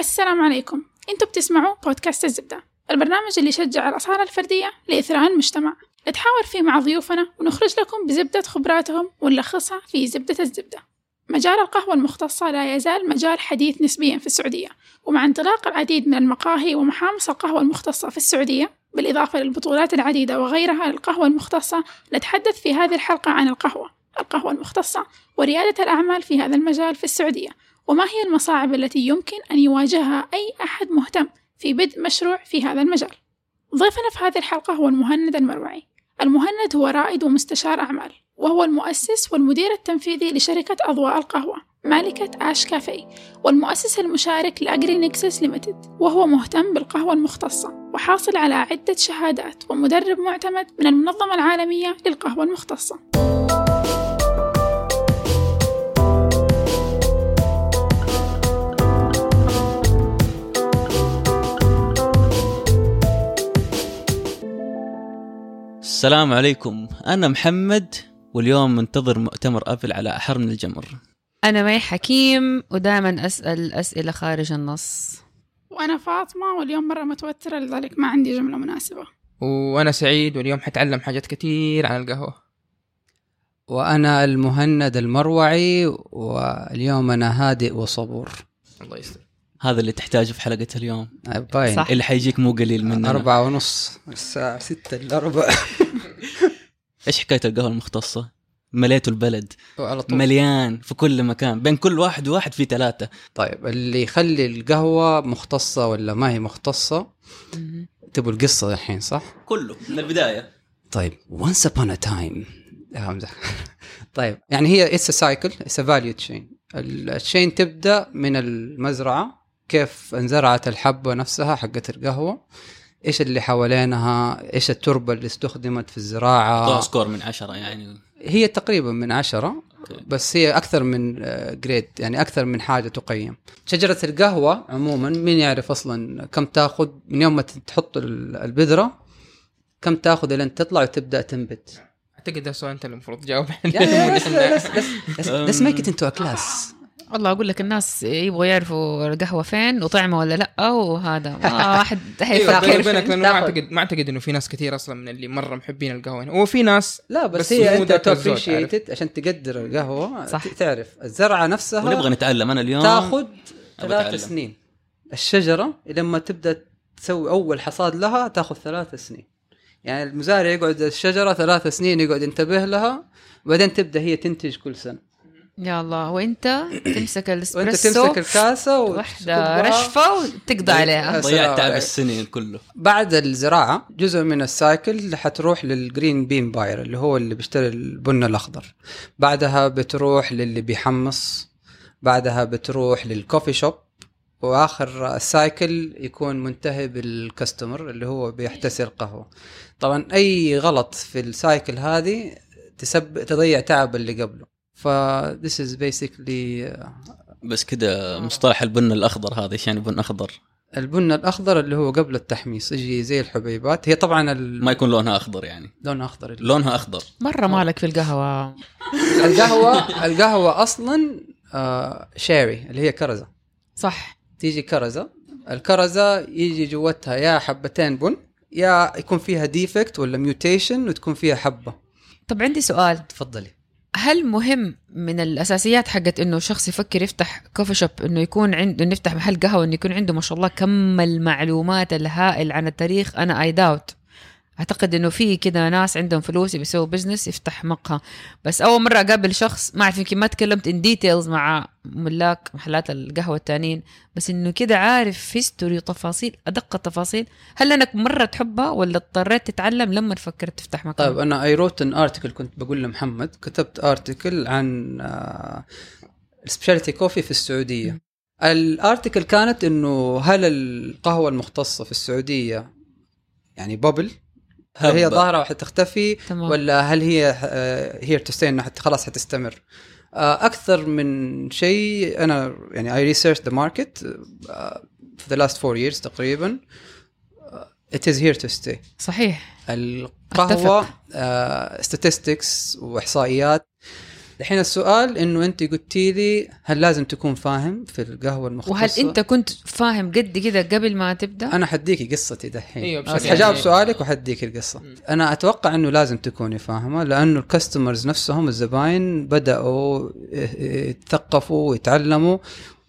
السلام عليكم. أنتوا بتسمعوا بودكاست الزبدة البرنامج اللي يشجع الأصالة الفردية لإثراء المجتمع. نتحاور فيه مع ضيوفنا ونخرج لكم بزبدة خبراتهم ونلخصها في زبدة الزبدة. مجال القهوة المختصة لا يزال مجال حديث نسبيا في السعودية ومع انطلاق العديد من المقاهي ومحامص القهوة المختصة في السعودية بالإضافة للبطولات العديدة وغيرها للقهوة المختصة نتحدث في هذه الحلقة عن القهوة القهوة المختصة وريادة الأعمال في هذا المجال في السعودية. وما هي المصاعب التي يمكن أن يواجهها أي أحد مهتم في بدء مشروع في هذا المجال؟ ضيفنا في هذه الحلقة هو المهند المروعي. المهند هو رائد ومستشار أعمال وهو المؤسس والمدير التنفيذي لشركة أضواء القهوة مالكة آش كافي والمؤسس المشارك ل Agri Nexus Limited وهو مهتم بالقهوة المختصة وحاصل على عدة شهادات ومدرب معتمد من المنظمة العالمية للقهوة المختصة. السلام عليكم. أنا محمد واليوم منتظر مؤتمر أبل على أحر من الجمر. أنا مي حكيم ودائما أسأل أسئلة خارج النص. وأنا فاطمة واليوم مرة متوترة لذلك ما عندي جملة مناسبة. وأنا سعيد واليوم حتعلم حاجات كتير عن القهوة. وأنا المهند المروعي واليوم أنا هادئ وصبور. الله يستر. هذا اللي تحتاجه في حلقة اليوم. باين صح. اللي حيجيك مو قليل مننا. أربعة ونص. الساعة ستة إلا ربع. إيش حكاية القهوة المختصة؟ مليتوا البلد. على طول. مليان في كل مكان. بين كل واحد وواحد في ثلاثة. طيب اللي يخلي القهوة مختصة ولا ما هي مختصة؟ تبوا القصة الحين صح؟ كله من البداية. طيب once upon a time. طيب يعني هي cycle it's a value chain. ال chain تبدأ من المزرعة كيف انزرعت الحبه نفسها حقت القهوة إيش اللي حوالينها إيش التربة اللي استخدمت في الزراعة. أعطوها score من عشرة يعني. هي تقريبا من عشرة بس هي أكثر من grade يعني أكثر من حاجة تقيم. شجرة القهوة عموما مين يعرف أصلا كم تأخذ؟ من يوم ما تحط ال- البذرة كم تأخذ لين تطلع وتبدأ تنبت؟ أعتقد ده سؤال أنت المفروض تجاوب يعني بس بس بس بس make it into class والله أقول لك الناس يبغوا يعرفوا القهوة فين وطعمه ولا لأ. وهذا ما واحد أيوه بيني حيفكر وبينك لأنه ما. اعتقد ما أعتقد إنه في ناس كثير أصلا من اللي مرة محبين القهوة. هنا هو في ناس لا بس, بس هي مو أنت ذاك الزود، ت appreciate عشان تقدر القهوة صح. تعرف. الزرعة نفسها ونبغى نتعلم. أنا اليوم تاخذ. ثلاث سنين. الشجرة لما تبدأ تسوي أول حصاد لها تاخذ ثلاث سنين. يعني المزارع يقعد الشجرة ثلاث سنين يقعد ينتبه لها وبعدين تبدأ هي تنتج كل سنة. يا الله. وانت تمسك وانت الاسبريسو تمسك الكاسة واحدة رشفة وتقضى عليها. ضيعت تعب. السنين كله. بعد الزراعة جزء من ال cycle حتروح لل green bean buyer اللي هو اللي بيشتري البن الأخضر. بعدها بتروح للي بيحمص. بعدها بتروح لل coffee shop وآخر ال cycle يكون منتهي بال customer اللي هو بيحتسي القهوة. طبعا أي غلط في ال cycle هذه تسب تضيع تعب اللي قبله. ف this is basically بس كده مصطلح البن الأخضر هذا إيش يعني بن أخضر؟ البن الأخضر اللي هو قبل التحميص يجي زي الحبيبات هي طبعا ما يكون لونها أخضر يعني. لونها أخضر. لونها أخضر. مرة مالك في القهوة. القهوة القهوة أصلا آه cherry اللي هي كرزة. صح. تيجي كرزة الكرزة يجي جوتها يا حبتين بن يا يكون فيها defect ولا mutation وتكون فيها حبة. طب عندي سؤال. تفضلي. هل مهم من الأساسيات حقت إنه شخص يفكر يفتح coffee shop إنه يكون عنده إنه يفتح محل قهوة إنه يكون عنده ما شاء الله كم المعلومات الهائل عن التاريخ؟ أنا اي داوت أعتقد إنه في كده ناس عندهم فلوس بيسووا business يفتح مقهى. بس أول مرة أقابل شخص ما أعرف يمكن ما تكلمت in details مع ملاك محلات القهوة التانيين بس إنه كده عارف history وتفاصيل أدق التفاصيل. هل أنك مرة تحبها ولا اضطريت تتعلم لما فكرت تفتح مقهى؟ طيب أنا I wrote an article كنت بقول لمحمد كتبت article عن specialty coffee في السعودية. ال article كانت إنه هل القهوة المختصة في السعودية يعني bubble هل هي. ظاهرة وحتختفي تمام. ولا هل هي here to stay انها حت- خلاص حتستمر؟ آه، أكثر من شيء أنا يعني I research the market في the last four years تقريبا. it is here to stay صحيح. القهوة statistics وإحصائيات الحين السؤال إنه أنت قلتي لي هل لازم تكون فاهم في القهوة المختصة؟ وهل أنت كنت فاهم قد كده قبل ما تبدأ؟ أنا حديكي قصتي دحين. أيوة، بس حجاوب يعني. سؤالك وحديك القصة. أنا أتوقع إنه لازم تكوني فاهمة لأنه ال customers نفسهم الزباين بدأوا يتثقفوا ويتعلموا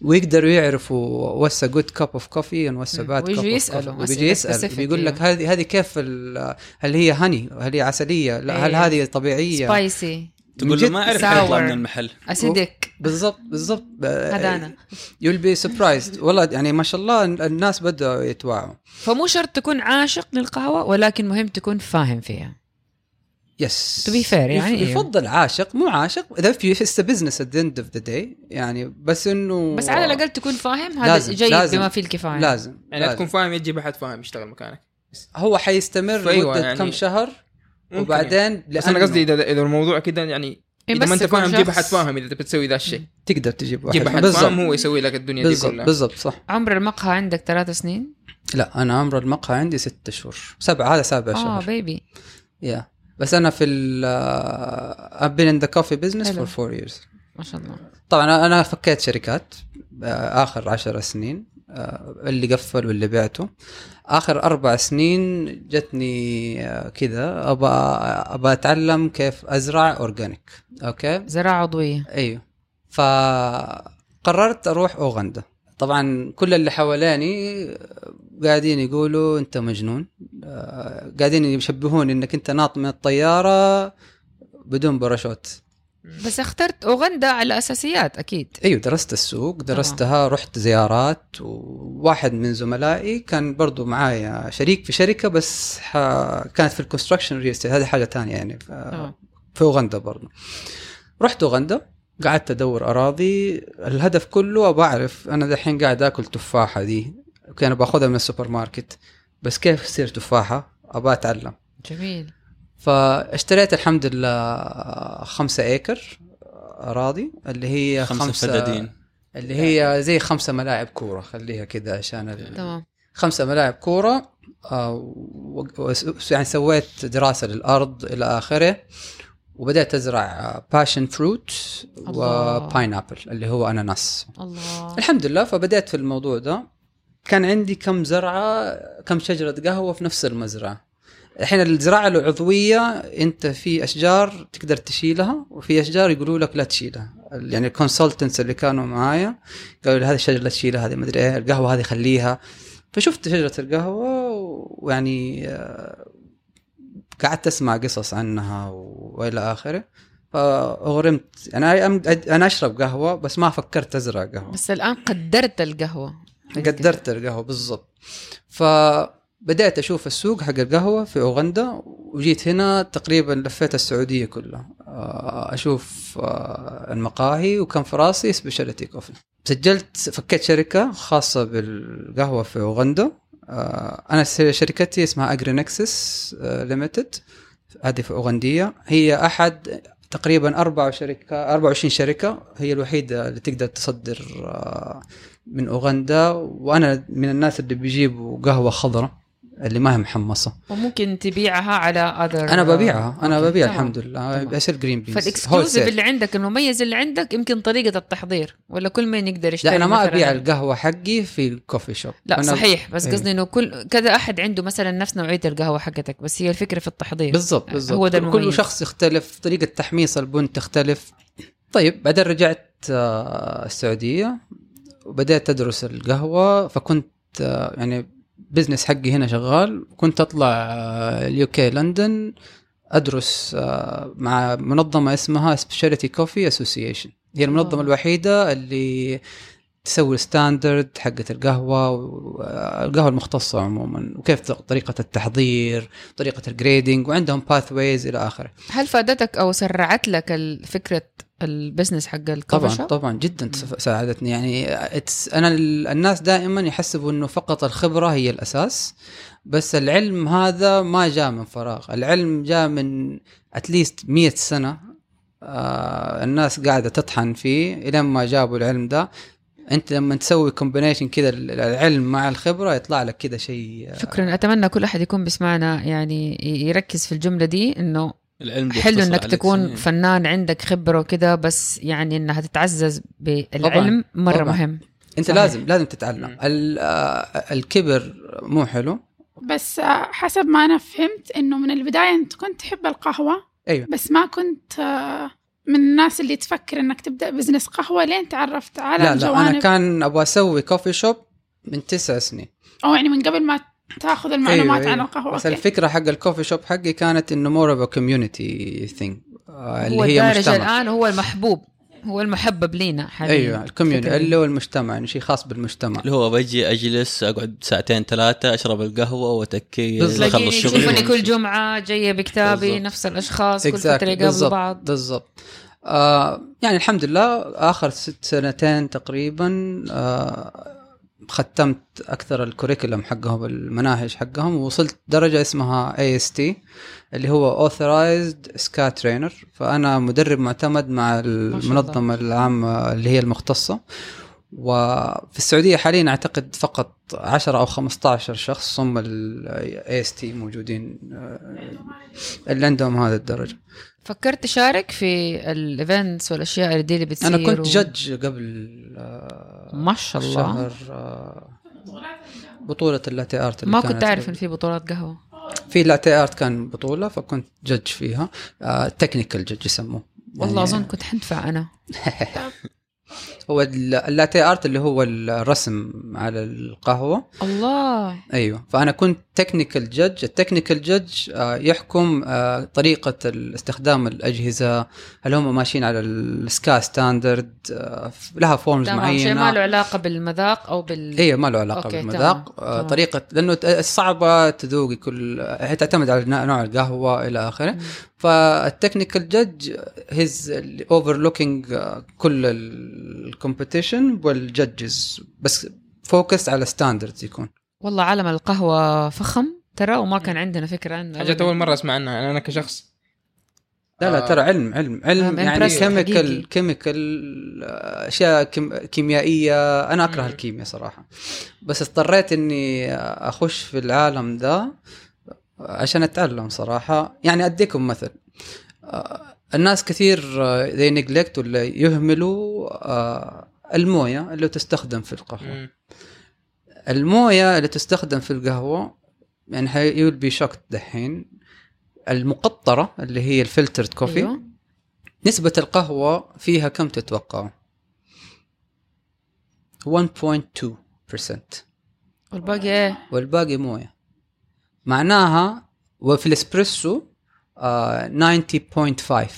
ويقدروا يعرفوا what's good cup of coffee what's bad cup coffee أسئلة ويجي يسأل بيقول لك أيوة. هذه هذه كيف ال- هل هي honey هل هي عسلية؟ لا هل أيوة. هذه طبيعية؟ spicy تقول له ما أعرف. حيطلع من المحل. acidic. بالضبط بالضبط. هذا أنا you'll be surprised والله يعني ما شاء الله الناس بدأوا يتوعوا فمو شرط تكون عاشق للقهوة ولكن مهم تكون فاهم فيها. Yes To be fair يعني، أيوه. يفضل عاشق مو عاشق. إذا في it's business at end of the day يعني بس إنه بس على الأقل تكون فاهم هذا لازم- جيد لازم. بما فيه الكفاية. لازم, يعني لا لازم. تكون فاهم يجيب احد فاهم يشتغل مكانك. هو حيستمر لمدة يعني- كم شهر؟ وبعدين بس أنا قصدي اذا إذا الموضوع كده يعني إيه إذا ما أنت فاهم جيب أحد فاهم إذا تبي تسوي ذا الشيء. تقدر تجيب واحد. جيب أحد فاهم هو يسوي لك الدنيا دي بالضبط كلها. بالضبط صح. عمر المقهى عندك ثلاث سنين؟ لا أنا عمر المقهى عندي ست شهور. سبعة هذا سابع آه شهر baby Yeah بس أنا في ال I've been in the coffee business for four years. ما شاء الله. طبعا أنا فكيت شركات آه، آخر عشر سنين. آه، اللي قفل واللي بعته. آخر أربع سنين جتني آه، كذا. ابى ابى أتعلم كيف أزرع organic. okay؟ زراعة عضوية. أيوه. فقررت أروح أوغندا. طبعا كل اللي حواليني قاعدين يقولوا أنت مجنون. آه، قاعدين يشبهوني إنك أنت ناط من الطيارة بدون باراشوت. بس اخترت أوغندا على أساسيات أكيد. أيوه درست السوق درستها رحت زيارات وواحد من زملائي كان برضو معايا شريك في شركة بس ح... كانت في ال construction real هذه حاجة تانية يعني ف... آه. في أوغندا برضو. رحت أوغندا قعدت أدور أراضي الهدف كله أبغى اعرف أنا دحين قاعد آكل تفاحة دي okay أنا باخذها من السوبر ماركت بس كيف تصير تفاحة؟ أبغى أتعلم. جميل. فاشتريت الحمد لله خمسة acre أراضي اللي هي خمسة خمسة فدادين اللي هي زي خمسة ملاعب كورة خليها كذا عشان. تمام خمسة ملاعب كورة آه،. يعني سويت دراسة للأرض إلى آخره وبدأت أزرع passion fruit الله. و pineapple اللي هو أناناس الله الحمد لله فبدأت في الموضوع ده كان عندي كم زرعة كم شجرة قهوة في نفس المزرعة الحين الزراعة العضوية أنت في أشجار تقدر تشيلها وفي أشجار يقولوا لك لا تشيلها. يعني الكونسلتنتس اللي كانوا معايا قالوا لي هذه الشجرة لا تشيلها هذه مدري إيه القهوة هذه خليها. فشفت شجرة القهوة ويعني آه، قعدت أسمع قصص عنها وإلى آخره. فأغرمت أنا أنا أشرب قهوة بس ما فكرت أزرع قهوة. بس الآن قدرت القهوة. قدرت القهوة بالضبط. فبدأت أشوف السوق حق القهوة في أوغندا وجيت هنا تقريبا لفيت السعودية كلها. آه، أشوف آه، المقاهي وكان في راسي specialty coffee سجلت فكيت شركة خاصة بالقهوة في أوغندا. آه، أنا شركتي اسمها Agri Nexus Limited هذه في أوغندية. هي أحد تقريبا أربع شركة 24 شركة. هي الوحيدة اللي تقدر تصدر من أوغندا. وأنا من الناس اللي بيجيبوا قهوة خضراء. اللي ما هي محمصة وممكن تبيعها على other أنا ببيعها أنا okay، ببيع تمام. الحمد لله. بصير green beans ف ال exclusive اللي عندك المميز اللي عندك يمكن طريقة التحضير ولا كل من يقدر يشتري لا أنا ما أبيع القهوة حقي في ال coffee shop لا أنا صحيح بس إيه. قصدي إنه كل كذا أحد عنده مثلا نفس نوعية القهوة حقتك بس هي الفكرة في التحضير بالضبط بالضبط هو ده كل- المميز. كل شخص يختلف طريقة تحميص البن تختلف طيب بعدين رجعت آه، السعودية وبدأت أدرس القهوة فكنت آه، يعني business حقي هنا شغال. كنت أطلع ال UK لندن أدرس آه، مع منظمة اسمها Specialty Coffee Association هي المنظمة آه. الوحيدة اللي تسوي standard حقة القهوة والقهوة المختصة عموما وكيف طريقة التحضير طريقة ال grading وعندهم path إلى آخره. هل فادتك أو سرعت لك فكرة ال business حق ال coffee طبعا shop؟ طبعا جدا ساعدتني. يعني أنا ال- الناس دائما يحسبوا إنه فقط الخبرة هي الأساس بس العلم هذا ما جاء من فراغ. العلم جاء من at least 100 سنة آه الناس قاعدة تطحن فيه. إلين ما جابوا العلم ده أنت لما تسوي كومبينيشن كذا ال- العلم مع الخبرة يطلع لك كذا شيء آه، شكرا. أتمنى كل أحد يكون بيسمعنا يعني يركز في الجملة دي إنه العلم حلو إنك تكون سنين. فنان عندك خبرة وكده بس يعني إنها تتعزز بالعلم مرة طبعاً. مهم. أنت صحيح. لازم لازم تتعلم. آه، الكبر مو حلو. بس آه، حسب ما أنا فهمت إنه من البداية أنت كنت تحب القهوة أيوه. بس ما كنت آه، من الناس اللي تفكر إنك تبدأ business قهوة. لين تعرفت على لا لا أنا كان أبغى أسوي coffee shop من تسع سنين. أو يعني من قبل ما تاخذ المعلومات أيوة، عن أيوة. القهوة بس okay. الفكرة حق ال coffee shop حقي كانت إنه more of community thing اللي هي مجتمع الآن هو المحبوب هو المحبب لينا حاليا أيوه ال community. اللي هو المجتمع يعني شيء خاص بالمجتمع اللي هو بجي أجلس أقعد ساعتين ثلاثة أشرب القهوة وأتكي. أخلص شغلي يشوفوني كل. جمعة جاية بكتابي بالضبط. نفس الأشخاص كل. فترة يقابلوا بالضبط بعض بالضبط آه يعني الحمد لله آخر ست سنتين تقريبا آه ختمت أكثر ال curriculum حقهم المناهج حقهم ووصلت درجة اسمها AST اللي هو authorized SCA trainer فأنا مدرب معتمد مع المنظمة العامة اللي هي المختصة. وفي السعودية حاليا أعتقد فقط 10 أو 15 شخص هم ال AST موجودين آه، اللي عندهم هذا الدرجة. فكرت تشارك في ال events والأشياء اللي دي اللي بتصير أنا كنت و- judge قبل آه، ما شاء الله. شهر آه، بطولة ال latte art اللي ما كنت اعرف. إن في بطولات قهوة؟ في latte art كان بطولة فكنت judge فيها. technical judge يسموه. والله يعني اظن كنت حندفع أنا. هو ال- ال latte art اللي هو الرسم على القهوة. الله. أيوه. فأنا كنت technical judge ال technical judge يحكم آه، طريقة استخدام الأجهزة. هل هم ماشيين على ال SCA standard؟ لها forms تمام شيء معينة. ما له علاقة بالمذاق أو بال إيه ما له علاقة okay، بالمذاق. تمام، تمام. طريقة لأنه صعبة تذوقي كل هي تعتمد على نوع القهوة إلى آخره. ف ال technical judge he's overlooking كل ال competition و ال judges بس focus على standards يكون. والله عالم القهوة فخم ترى وما كان عندنا فكرة عنه حاجات أبداً. اول مرة أسمع عنها يعني أنا كشخص لا لا آه. ترى علم علم علم I'm يعني chemical حقيقي. كيميكال أشياء كيم- كيميائية أنا أكره مم. الكيمياء صراحة بس اضطريت إني أخش في العالم ذا عشان أتعلم صراحة يعني أديكم مثل آه، الناس كثير ذي neglect ولا يهملوا آه، الموية اللي تستخدم في القهوة مم. المويه اللي تستخدم في القهوة يعني you'll be shocked دحين. المقطرة اللي هي ال filtered coffee أيوه. نسبة القهوة فيها كم تتوقعوا؟ 1.2% والباقي إيه؟ والباقي موية. معناها وفي الإسبريسو آه 90.5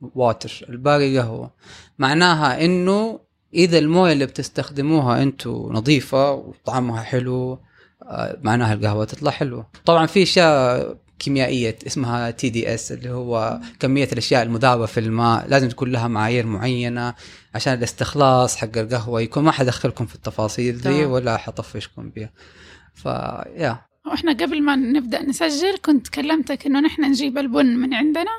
water الباقي قهوة. معناها إنه إذا الموية اللي بتستخدموها أنتم نظيفة وطعمها حلو آه معناها القهوة تطلع حلوة. طبعا في أشياء كيميائية اسمها TDS اللي هو كمية الأشياء المذابة في الماء لازم تكون لها معايير معينة عشان الاستخلاص حق القهوة يكون ما حدخلكم في التفاصيل دي. ولا حطفشكم بيها. فيا وإحنا قبل ما نبدأ نسجل كنت كلمتك إنه نحن نجيب البن من عندنا.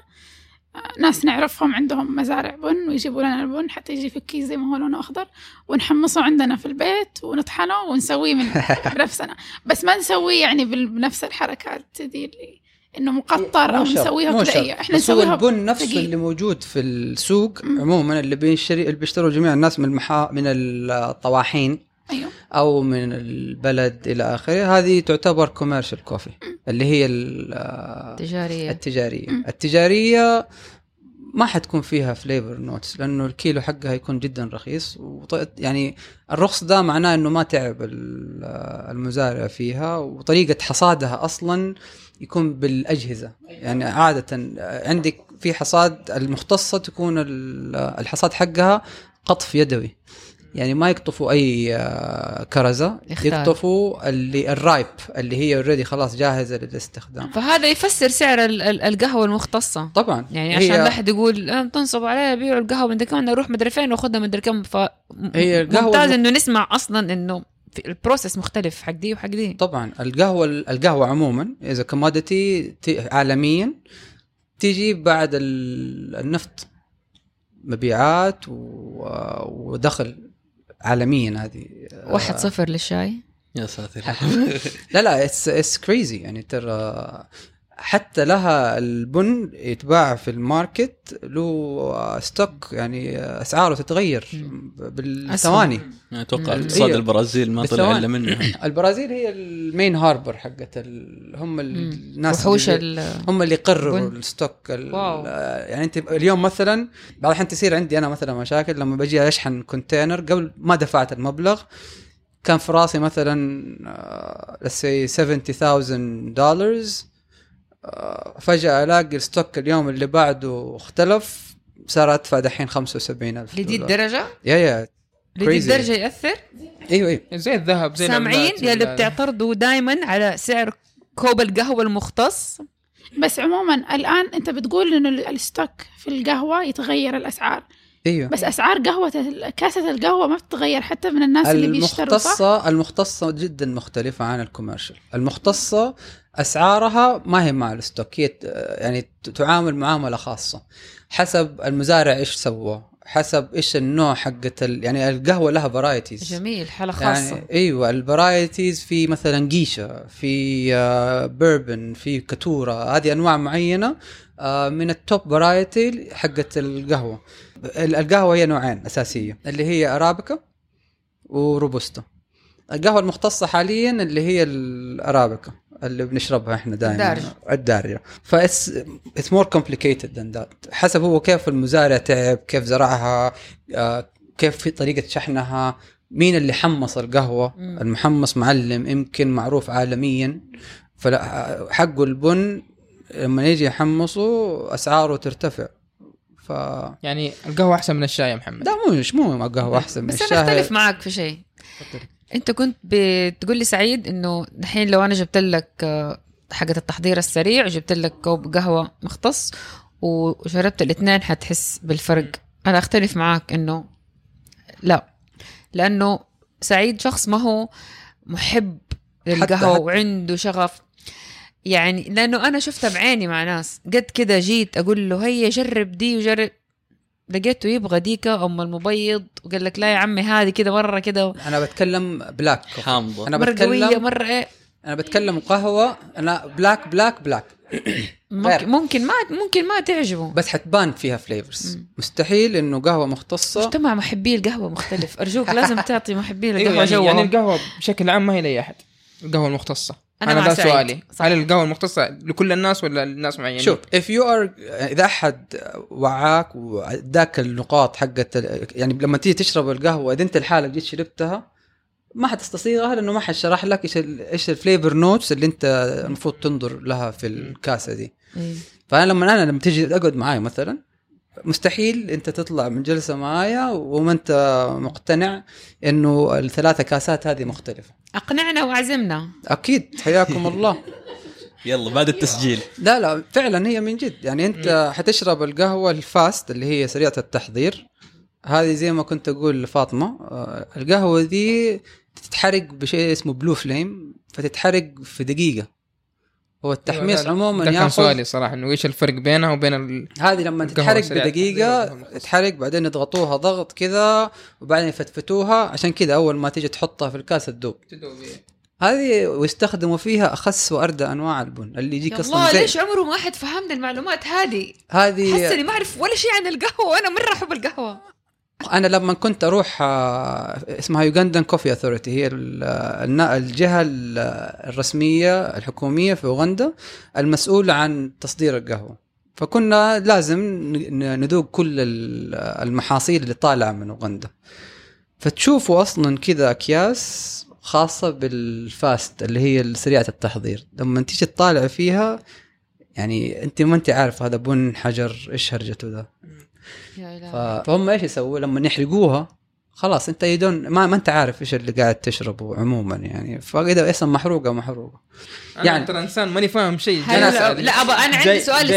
ناس نعرفهم عندهم مزارع بن ويجيبوا لنا البن حتى يجي في الكيس زي ما هو لونه أخضر ونحمصه عندنا في البيت ونطحنه ونسويه من بنفسنا بس ما نسويه يعني بنفس الحركات دي اللي إنه مقطر أو نسويها. إيه، إحنا نسويها البن نفسه ثقيل. اللي موجود في السوق. عموما اللي بيشتري اللي بيشتروا جميع الناس من المحا من الطواحين أيوه. أو من البلد إلى آخره. هذه تعتبر commercial coffee اللي هي ال- تجارية. التجارية. مم. التجارية ما حتكون فيها flavor notes لأنه الكيلو حقها يكون جدا رخيص. وط... يعني الرخص ده معناه إنه ما تعب ال- المزارع فيها. وطريقة حصادها أصلا يكون بالأجهزة. يعني عادة عندك في حصاد المختصة تكون ال- الحصاد حقها قطف يدوي. يعني ما يقطفوا أي آه، كرزة يختار. يقطفوا اللي ال ripe اللي هي already خلاص جاهزة للاستخدام. فهذا يفسر سعر ال- ال- القهوة المختصة. طبعا. يعني عشان لا احد يقول آه، تنصب عليها بيعوا القهوة من كمان أروح مدري فين واخذها مدري كم ف هي القهوة ممتاز إنه نسمع أصلا إنه ال process مختلف حق دي وحق دي. طبعا. القهوة القهوة عموما as a commodity عالميا تيجي بعد ال- النفط مبيعات و- ودخل. عالميا هذه. واحد صفر للشاي. يا ساتر. لا لا it's it's crazy يعني ترى حتى لها البن يتباع في ال market له stock يعني أسعاره تتغير بالثواني أتوقع. اقتصاد البرازيل ما طلع. إلا منها البرازيل هي ال main harbor حقت ال... هم. الناس وحوش اللي ال- هم اللي يقرروا. ال stock ال... يعني أنت اليوم مثلا بعض الأحيان تصير عندي أنا مثلا مشاكل لما باجي أشحن container قبل ما دفعت المبلغ كان في رأسي مثلا let's say 70000 دولار آه، فجأة ألاقي الستوك اليوم اللي بعده اختلف صار ادفع دحين 75000 لدي. الدرجه يا يا. لدي. الدرجه يأثر؟ إيوه إيوه. زي الذهب زي سامعين؟ يا اللي ال- بتعترضوا دائما على سعر كوب القهوة المختص. بس عموما الآن أنت بتقول إنه ال- الستوك في القهوة يتغير الأسعار. إيوه. بس أسعار قهوة ال- كاسة القهوة ما بتتغير حتى من الناس اللي بيشتروا صح؟ المختصة المختصة جدا مختلفة عن ال commercial. المختصة أسعارها ما هي مع ال stock هي يعني تعامل معاملة خاصة. حسب المزارع إيش سوى حسب إيش النوع حقت ال... يعني القهوة لها varieties جميل حالة خاصة. يعني أيوه ال varieties في مثلا Geisha في آه، Bourbon في Caturra هذه أنواع معينة آه، من ال top variety حقت القهوة. ال- القهوة هي نوعين أساسية اللي هي ارابيكا وروبوستا القهوة المختصة حاليا اللي هي الارابيكا اللي بنشربها إحنا دائما الدارجة. الدارجة. ف it's it's more complicated than that حسب هو كيف المزارع تعب كيف زرعها آه، كيف في طريقة شحنها مين اللي حمص القهوة؟ مم. المحمص معلم يمكن معروف عالميا. فلا حقه البن لما يجي يحمصه أسعاره ترتفع. ف يعني القهوة أحسن من الشاي يا محمد. لا مو مش مو قهوه أحسن من بس الشاي. أنا أختلف معك في شيء. انت كنت بتقول لي سعيد انه الحين لو أنا جبت لك حاجة التحضير السريع وجبت لك كوب قهوة مختص وشربت الاثنين حتحس بالفرق. أنا أختلف معاك إنه لا لأنه سعيد شخص ما هو محب للقهوة وعنده شغف. يعني لأنه أنا شفتها بعيني مع ناس. قد كده جيت أقول له هيا جرب دي وجرب لقيته يبغى ديكا أم المبيض وقال لك لا يا عمي هذه كده مرة كده أنا بتكلم بلاك حامضة. أنا مره قويه بتكلم مره إيه أنا بتكلم قهوة أنا بلاك بلاك بلاك. ممكن, ممكن ما ممكن ما تعجبه. بس حتبان فيها فليفرز. مستحيل إنه قهوة مختصة. مجتمع محبي القهوة مختلف. أرجوك لازم تعطي محبي القهوة يعني, جوهم يعني القهوة بشكل عام ما هي لأي أحد. القهوة المختصة. أنا, مع ده سعيد. سؤالي صح. هل القهوة المختصة لكل الناس ولا للناس معينين شوف if you are إذا أحد وعاك واداك النقاط حقت ال- يعني لما تيجي تشرب القهوة إذا أنت لحالك جيت شربتها ما حتستصيغها لأنه ما حشرح لك إيش إيش ال flavor notes اللي أنت المفروض تنظر لها في الكاسة دي إيه. فأنا لما أنا لما تيجي اقعد معاي مثلا مستحيل انت تطلع من جلسة معايا وما انت مقتنع انه الثلاثة كاسات هذه مختلفة. أقنعنا واعزمنا أكيد. حياكم الله. يلا بعد التسجيل. لا لا فعلا هي من جد. يعني انت حتشرب القهوة الفاست اللي هي سريعة التحضير. هذه زي ما كنت أقول لفاطمة آه، القهوة دي تتحرق بشيء اسمه بلو فليم فتتحرق في دقيقة. هو التحميص ده- عموما ده كان ياخذ سؤالي صراحة إنه إيش الفرق بينها وبين ال... هذه لما تتحرق بدقيقة. تتحرق بعدين يضغطوها ضغط كذا وبعدين يفتفتوها. عشان كذا أول ما تيجي تحطها في الكاس تذوب. هذه ويستخدموا فيها أخس واردى أنواع البن اللي يجيك أصلا الله زي ليش عمره ما أحد فهمني المعلومات هذه؟ هذه حسني ما أعرف ولا شيء عن القهوة وأنا مرة أحب القهوة. أنا لما كنت أروح آه، اسمها يوغندان كوفي اثوريتي هي الجهة ال- الرسمية الحكومية في أوغندا المسؤوله عن تصدير القهوة. فكنا لازم ن- ندوق كل ال- المحاصيل اللي طالعة من أوغندا. فتشوفوا أصلا كذا أكياس خاصة بال fast اللي هي سريعة التحضير. لما تيجي تطالع فيها يعني أنت ما أنت عارف هذا بن حجر إيش هرجته ذا. فهم إيش يسووا؟ لما يحرقوها خلاص أنت يدون ما, ما أنت عارف إيش اللي قاعد تشربه عموما يعني. فإذا أصلا محروقة محروقة. أنا يعني- ترى إنسان ماني فاهم شيء. جاي لا, أسأل. لا أبا أنا عندي سؤال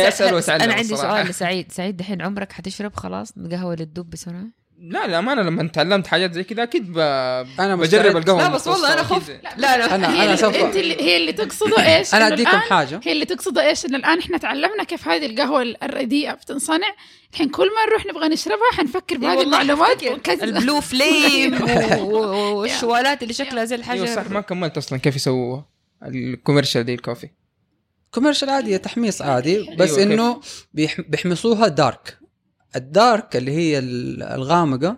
أنا عندي. سؤال لسعيد. سعيد دحين عمرك حتشرب خلاص؟ قهوة اللي تدوب بسرعة. لا لا ما أنا لما تعلمت حاجات زي كذا أكيد ب... أنا بجرب. القهوة لا بس والله أنا أكيد. لا لا أنا- هي أنا اللي سوف- أنت اللي هي اللي تقصده إيش؟ أنا أديكم حاجة. هي اللي تقصده إيش؟ إنه الآن إحنا تعلمنا كيف هذه القهوة الرديئة. بتنصنع، الحين كل ما نروح نبغى نشربها حنفكر بهذه والله المعلومات. وكذا ال blue flame والشوالات اللي شكلها زي أيوه صح الحجر ما كملت أصلا. كيف يسووا ال commercial دي ال coffee. commercial عادي تحميص عادي. بس أيوة، كيف؟ إنه بيح- بيحمصوها dark. ال dark اللي هي ال- الغامقة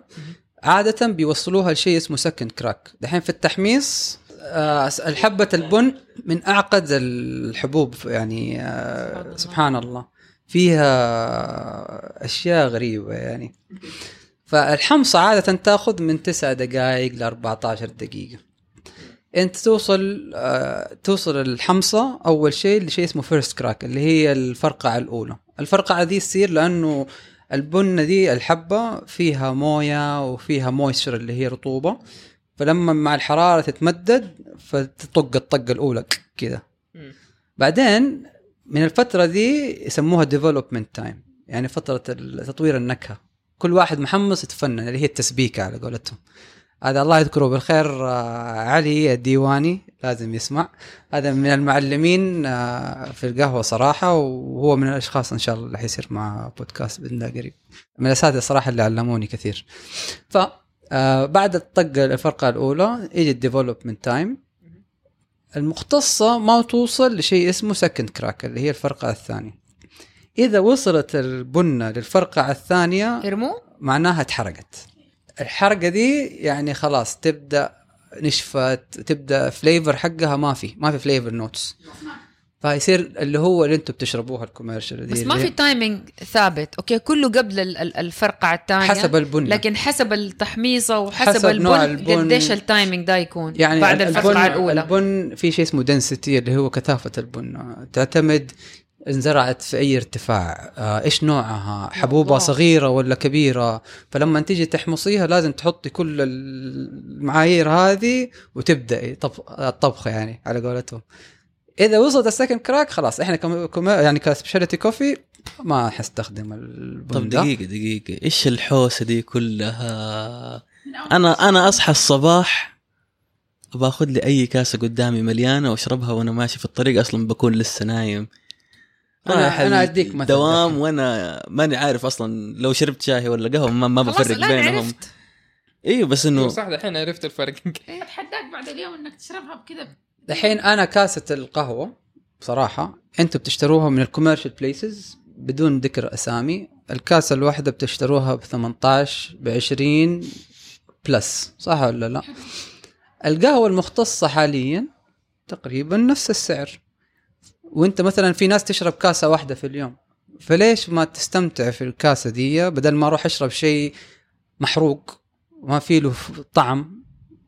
عادة بيوصلوها لشيء اسمه second crack دحين في التحميص آه، الحبة البن من أعقد الحبوب يعني آه، سبحان الله. فيها أشياء غريبة يعني. فالحمصة عادة تاخذ من 9 دقائق ل 14 دقيقة. أنت توصل آه توصل الحمصة أول شيء لشيء اسمه فيرست كراك اللي هي الفرقعة الأولى. الفرقعة دي تصير لأنه البنة دي الحبة فيها موية وفيها مويستر اللي هي رطوبة. فلما مع الحرارة تتمدد فتطق الطقة الأولى كذا. بعدين من الفترة دي يسموها development time يعني فترة تطوير النكهة. كل واحد محمص يتفنن اللي هي التسبيكة على قولتهم. هذا الله يذكره بالخير آه، علي الديواني لازم يسمع. هذا من المعلمين آه، في القهوة صراحة وهو من الأشخاص إن شاء الله اللي حيصير مع بودكاست بإذن الله قريب. من الأساتذة صراحة اللي علموني كثير. ف آه، بعد الطقة الفرقة الأولى يجي ال development time المختصة ما توصل لشيء اسمه second crack اللي هي الفرقة الثانية. إذا وصلت البنة للفرقة الثانية ارموه معناها اتحرقت. الحرقة دي يعني خلاص تبدأ نشفت تبدأ flavor حقها ما في ما في flavor notes فيصير اللي هو اللي أنتم بتشربوها ال commercial دي بس ما في timing ثابت. okay كله قبل ال- ال- الفرقعه الثانية حسب البن لكن حسب التحميصة وحسب حسب نوع البن, البن. قديش ال timing ده يكون يعني بعد ال- الفرقعه الأولى. البن في شيء اسمه density اللي هو كثافة البن. تعتمد انزرعت في أي ارتفاع. آه، إيش نوعها؟ حبوبها الله. صغيرة ولا كبيرة؟ فلما تيجي تحمصيها لازم تحطي كل المعايير هذه وتبدأي طب- الطبخة يعني على قولتهم. إذا وصلت ال second crack خلاص. إحنا كم يعني ك specialty coffee ما حستخدم البن طب ده. دقيقة دقيقة. إيش الحوسة دي كلها؟ أنا أنا أصحى الصباح باخذ لي أي كاسة قدامي مليانة وأشربها وأنا ماشي في الطريق أصلا بكون لسه نايم. أنا- رايح أنا أديك مثل دوام. وأنا ماني عارف أصلا لو شربت شاي ولا قهوة ما, ما بفرق بينهم عرفت. أيوه بس أيوة انه صح دحين عرفت الفرق اتحداك بعد اليوم إنك تشربها بكذا دحين أنا كاسة القهوة بصراحة أنتم بتشتروها من ال commercial places بدون ذكر أسامي الكاسة الواحدة بتشتروها ب 18 ب 20 بلس صح ولا لا؟ القهوة المختصة حاليا تقريبا نفس السعر وانت مثلا في ناس تشرب كاسة واحدة في اليوم. فليش ما تستمتع في الكاسة دي بدل ما أروح أشرب شيء محروق ما في له طعم؟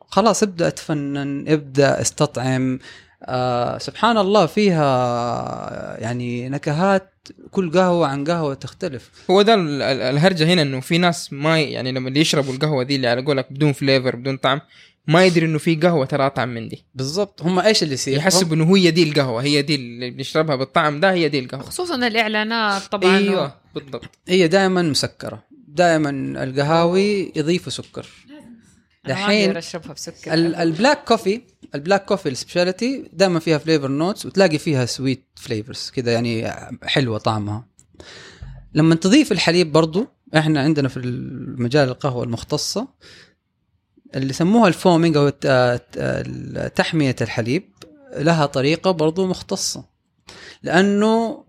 خلاص ابدأ اتفنن ابدأ استطعم. آه سبحان الله فيها يعني نكهات كل قهوة عن قهوة تختلف. هو ده ال- ال- الهرجة هنا إنه في ناس ما يعني لما اللي يشربوا القهوة دي اللي على قولك بدون flavor بدون طعم ما يدري إنه في قهوة ترى أطعم من دي. بالضبط. هم إيش اللي يصير؟ يحسب إنه هي دي القهوه هي دي اللي بنشربها بالطعم ده هي دي القهوة. خصوصا الإعلانات طبعا. إيوه بالضبط. هي دائما مسكرة. دائما القهاوي يضيفوا سكر. دحين دحين أشربها بسكر. ال- ال black coffee ال black coffee ال specialty دائما فيها flavor notes وتلاقي فيها sweet flavors كذا يعني حلوة طعمها. لما تضيف الحليب برضو إحنا عندنا في المجال القهوة المختصة اللي يسموها ال foaming أو الت- الت- تحمية الحليب لها طريقة برضو مختصة لأنه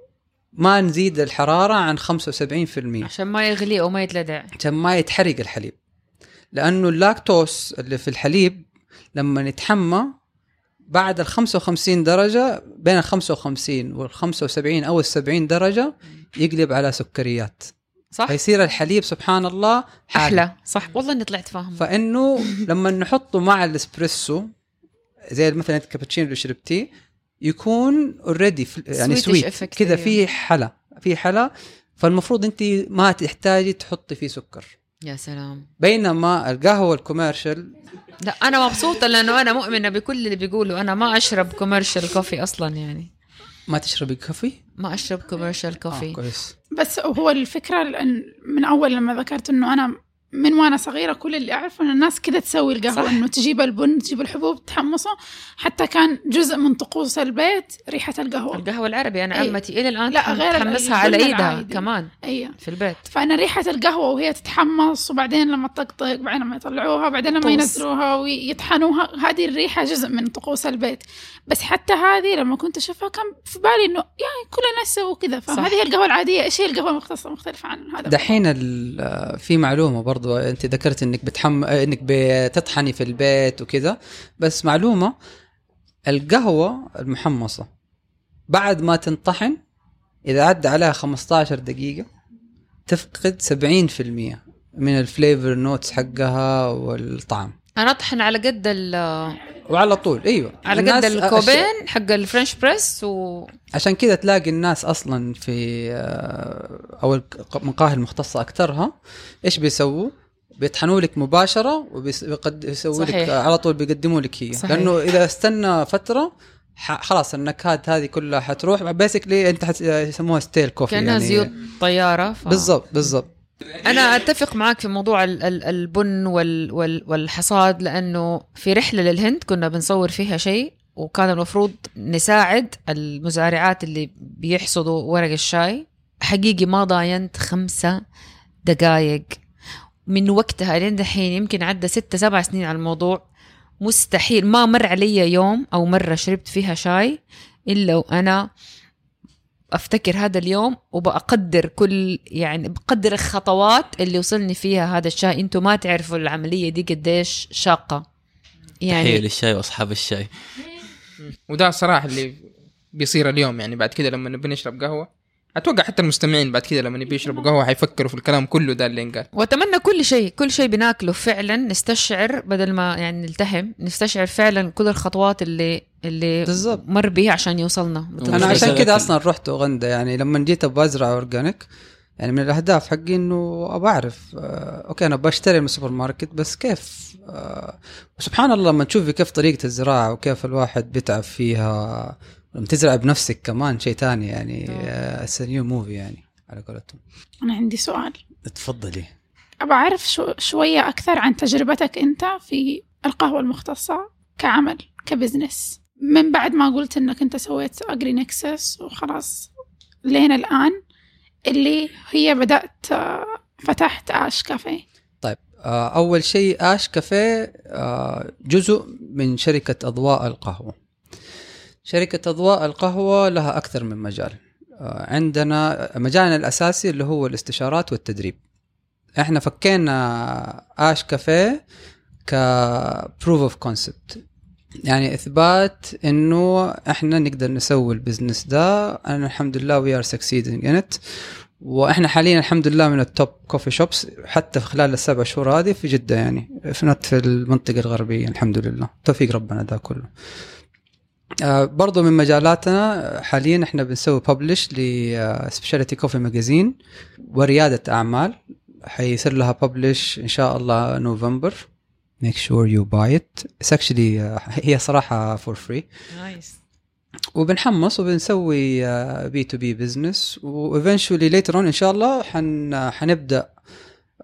ما نزيد الحرارة عن 75% عشان ما يغلي أو ما يتلدع. عشان ما يتحرق الحليب. لأنه اللاكتوز اللي في الحليب لما يتحمى بعد ال 55 درجة بين ال 55 وال 75 أو ال 70 درجة يقلب على سكريات. صح؟ فيصير الحليب سبحان الله حادق. أحلى. صح. والله إني طلعت فاهمة. فإنه لما نحطه مع الإسبريسو زي مثلا الكابتشينو اللي شربتيه يكون already يعني sweet كذا أيوه. في حلا. في حلا. فالمفروض أنت ما تحتاجي تحطي فيه سكر. يا سلام. بينما القهوة ال commercial لا أنا مبسوطة لأنه أنا مؤمنة بكل اللي بيقولوا. أنا ما أشرب commercial coffee أصلا يعني. ما تشربي coffee؟ ما أشرب commercial آه coffee. كويس. بس هو الفكرة من أول لما ذكرت إنه أنا من وأنا صغيرة كل اللي أعرفه إن الناس كذا تسوي القهوة. إنه تجيب البن تجيب الحبوب تحمصه. حتى كان جزء من طقوس البيت ريحة القهوة. القهوة العربي أنا أي. عمتي إلى الآن لا، غير تحمسها على إيدها. كمان أيوه في البيت. فأنا ريحة القهوة وهي تتحمص وبعدين لما تطقطق بعدين لما يطلعوها بعدين لما. ينزلوها ويطحنوها هذه الريحة جزء من طقوس البيت. بس حتى هذه لما كنت أشوفها كان في بالي إنه يعني كل الناس يسووا كذا. فهذه هي القهوة العادية. إيش هي القهوة المختصة؟ مختلفة عن هذا دحين ال- في معلومة برضو انت ذكرت انك بتحم انك بتطحني في البيت وكذا. بس معلومة القهوة المحمصة بعد ما تنطحن إذا عدى عليها 15 دقيقة تفقد 70% من ال flavor notes حقها والطعم. أنا اطحن على قد ال- وعلى طول أيوه. على قد الكوبين حق ال French press و عشان كذا تلاقي الناس أصلا في آه، أو المقاهي المختصة اكثرها إيش بيسووا؟ بيطحنوا لك مباشرة وبيسووا لك على طول بيقدموا لك هي صحيح. لأنه إذا استنى فترة ح- خلاص النكهات هذه كلها حتروح. basically أنت يسموها stale coffee كأنها يعني زيوت طيارة ف... بالضبط بالضبط. أنا أتفق معك في موضوع ال- ال- البن وال وال والحصاد لأنه في رحلة للهند كنا بنصور فيها شيء وكان المفروض نساعد المزارعات اللي بيحصدوا ورق الشاي. حقيقي ما ضاينت خمسة دقائق من وقتها لين دحين يمكن عدى ستة سبع سنين على الموضوع. مستحيل ما مر علي يوم أو مرة شربت فيها شاي إلا وأنا أفتكر هذا اليوم وبقدر كل يعني بقدر الخطوات اللي وصلني فيها هذا الشاي. أنتم ما تعرفوا العملية دي قديش شاقة. تحية يعني للشاي وأصحاب الشاي. وده الصراحه اللي بيصير اليوم يعني بعد كده لما نبي نشرب قهوة. أتوقع حتى المستمعين بعد كده لما يبي يشربوا قهوة حيفكروا في الكلام كله ده اللي انقال. وأتمنى كل شيء كل شيء بناكله فعلا نستشعر بدل ما يعني نلتهم نستشعر فعلا كل الخطوات اللي اللي بالضبط. مر بيها عشان يوصلنا. أنا عشان الأكل. أصلا رحت أوغندا. يعني لما جيت أبغى أزرع organic يعني من الأهداف حقي إنه ابى أعرف آه أوكي أنا بشتري من السوبر ماركت بس كيف؟ آه وسبحان الله لما تشوفي كيف طريقة الزراعة وكيف الواحد بيتعب فيها لما تزرع بنفسك كمان شيء تاني يعني it's new movie يعني على قولتهم. أنا عندي سؤال. تفضلي. ابى أعرف شو شوية أكثر عن تجربتك أنت في القهوة المختصة كعمل ك business. من بعد ما قلت إنك أنت سويت Agri Nexus وخلاص لين الآن اللي هي بدأت آه، فتحت اش كافيه طيب آه أول شيء اش كافيه جزء من شركة أضواء القهوة. شركة أضواء القهوة لها أكثر من مجال. آه عندنا مجالنا الأساسي اللي هو الاستشارات والتدريب. إحنا فكينا اش كافيه ك proof of concept يعني إثبات إنه إحنا نقدر نسوي ال business ده. أنا الحمد لله we are succeeding in وإحنا حاليا الحمد لله من ال top coffee shops حتى في خلال السبع شهور هذه في جدة يعني. في نت في المنطقة الغربية الحمد لله. توفيق ربنا ده كله. آه برضو من مجالاتنا حاليا إحنا بنسوي publish ل specialty coffee magazine وريادة أعمال. حيصير لها publish إن شاء الله نوفمبر make sure you buy it. It's actually آه، هي صراحة for free. nice وبنحمص وبنسوي B to B business و eventually later on إن شاء الله حن حنبدأ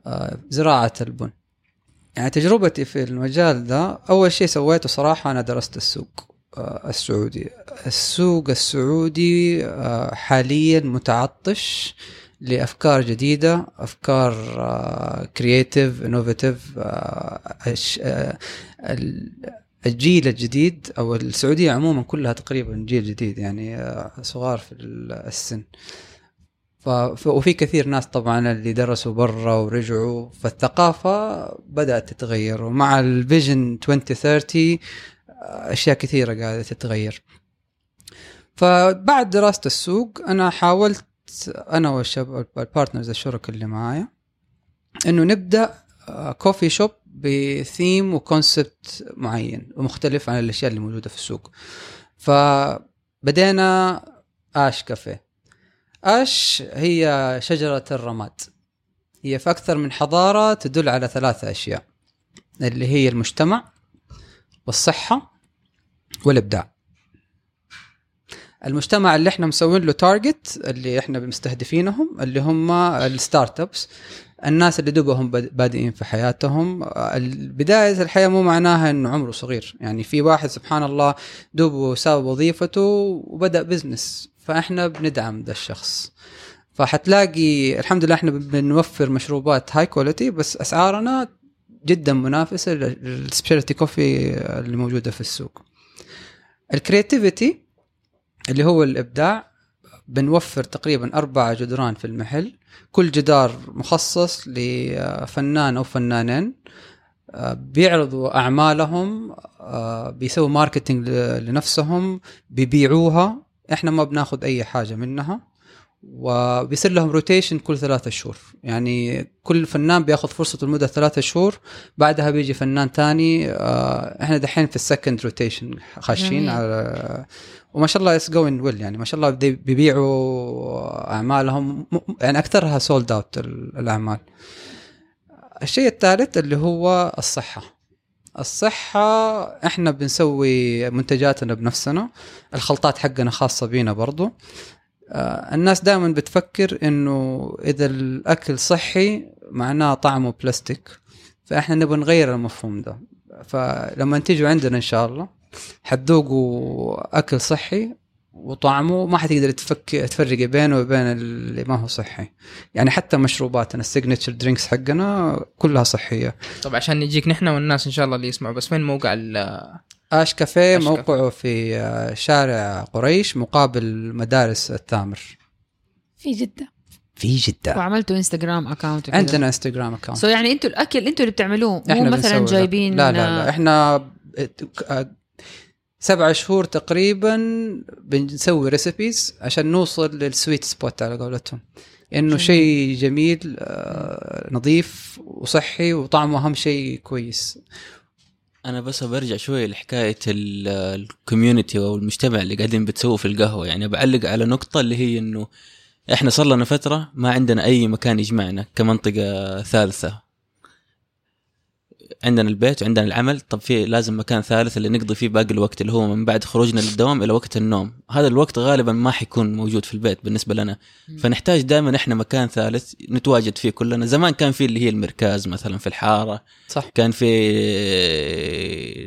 آه، زراعة البن. يعني تجربتي في المجال ده أول شيء سويته صراحة أنا درست السوق السعودي. السوق السعودي حاليا متعطش. لأفكار جديدة أفكار creative innovative الجيل الجديد أو السعودية عموما كلها تقريبا جيل جديد يعني آه، صغار في السن. وفي كثير ناس طبعا اللي درسوا برا ورجعوا فالثقافة بدأت تتغير ومع ال vision 2030 آه، أشياء كثيرة قاعدة تتغير. فبعد دراسة السوق أنا حاولت أنا والشباب ال partners الشركاء اللي معايا إنه نبدأ coffee shop ب theme و concept معين ومختلف عن الأشياء اللي موجودة في السوق. فبدينا Ash Cafe ash هي شجرة الرماد. هي في أكثر من حضارة تدل على ثلاثة أشياء اللي هي المجتمع والصحة والإبداع. المجتمع اللي إحنا مسوين له target اللي إحنا مستهدفينهم اللي هم ال startups الناس اللي دوبهم باد- بادئين في حياتهم. بداية الحياة مو معناها إنه عمره صغير. يعني في واحد سبحان الله دوبه ساب وظيفته وبدأ business فإحنا بندعم ذا الشخص. فحتلاقي الحمد لله إحنا بنوفر مشروبات high quality بس أسعارنا جدا منافسة لل specialty coffee اللي موجودة في السوق. ال creativity اللي هو الإبداع بنوفر تقريبا أربع جدران في المحل. كل جدار مخصص لفنان أو فنانين آه، بيعرضوا أعمالهم آه، بيسووا marketing لنفسهم بيبيعوها. إحنا ما بناخذ أي حاجة منها وبيصير لهم rotation كل ثلاثة شهور. يعني كل فنان بياخذ فرصته لمدة ثلاثة شهور بعدها بيجي فنان تاني آه، إحنا دحين في ال second rotation خاشين. على وما شاء الله it's going well يعني. ما شاء الله بي- بيبيعوا أعمالهم. يعني أكثرها sold out الأعمال. الشيء الثالث اللي هو الصحة. الصحة إحنا بنسوي منتجاتنا بنفسنا. الخلطات حقنا خاصة بينا برضو. آه، الناس دائما بتفكر إنه إذا الأكل صحي معناه طعمه بلاستيك فإحنا نبغى نغير المفهوم ده. فلما تيجوا عندنا إن شاء الله حتذوقوا اكل صحي وطعمه ما حتقدر تفك تفرقي بينه وبين اللي ما هو صحي. يعني حتى مشروباتنا ال signature drinks حقنا كلها صحية. طب عشان نجيك نحن والناس إن شاء الله اللي يسمعوا بس وين موقع ال- Ash Cafe موقعه في آه، شارع قريش مقابل مدارس التامر. في جدة. في جدة. وعملتوا انستغرام account عندنا انستغرام account so يعني أنتوا الأكل أنتوا اللي بتعملوه مو إحنا مثلا جايبين لا لا لا. إحنا آه، سبع شهور تقريبا بنسوي recipes عشان نوصل لل sweet spot على قولتهم. إنه. شيء جميل آه، نظيف وصحي وطعمه أهم شيء كويس. أنا بس برجع شوية لحكاية الكوميونتي أو المجتمع اللي قاعدين بتسووا في القهوة. يعني بعلق على نقطة اللي هي إنه إحنا صار لنا فترة ما عندنا أي مكان يجمعنا كمنطقة ثالثة. عندنا البيت وعندنا العمل. طب في لازم مكان ثالث اللي نقضي فيه باقي الوقت اللي هو من بعد خروجنا للدوام إلى وقت النوم. هذا الوقت غالبا ما حيكون موجود في البيت بالنسبة لنا. فنحتاج دائما إحنا مكان ثالث نتواجد فيه كلنا. زمان كان في اللي هي المركز مثلا في الحارة. صح. كان في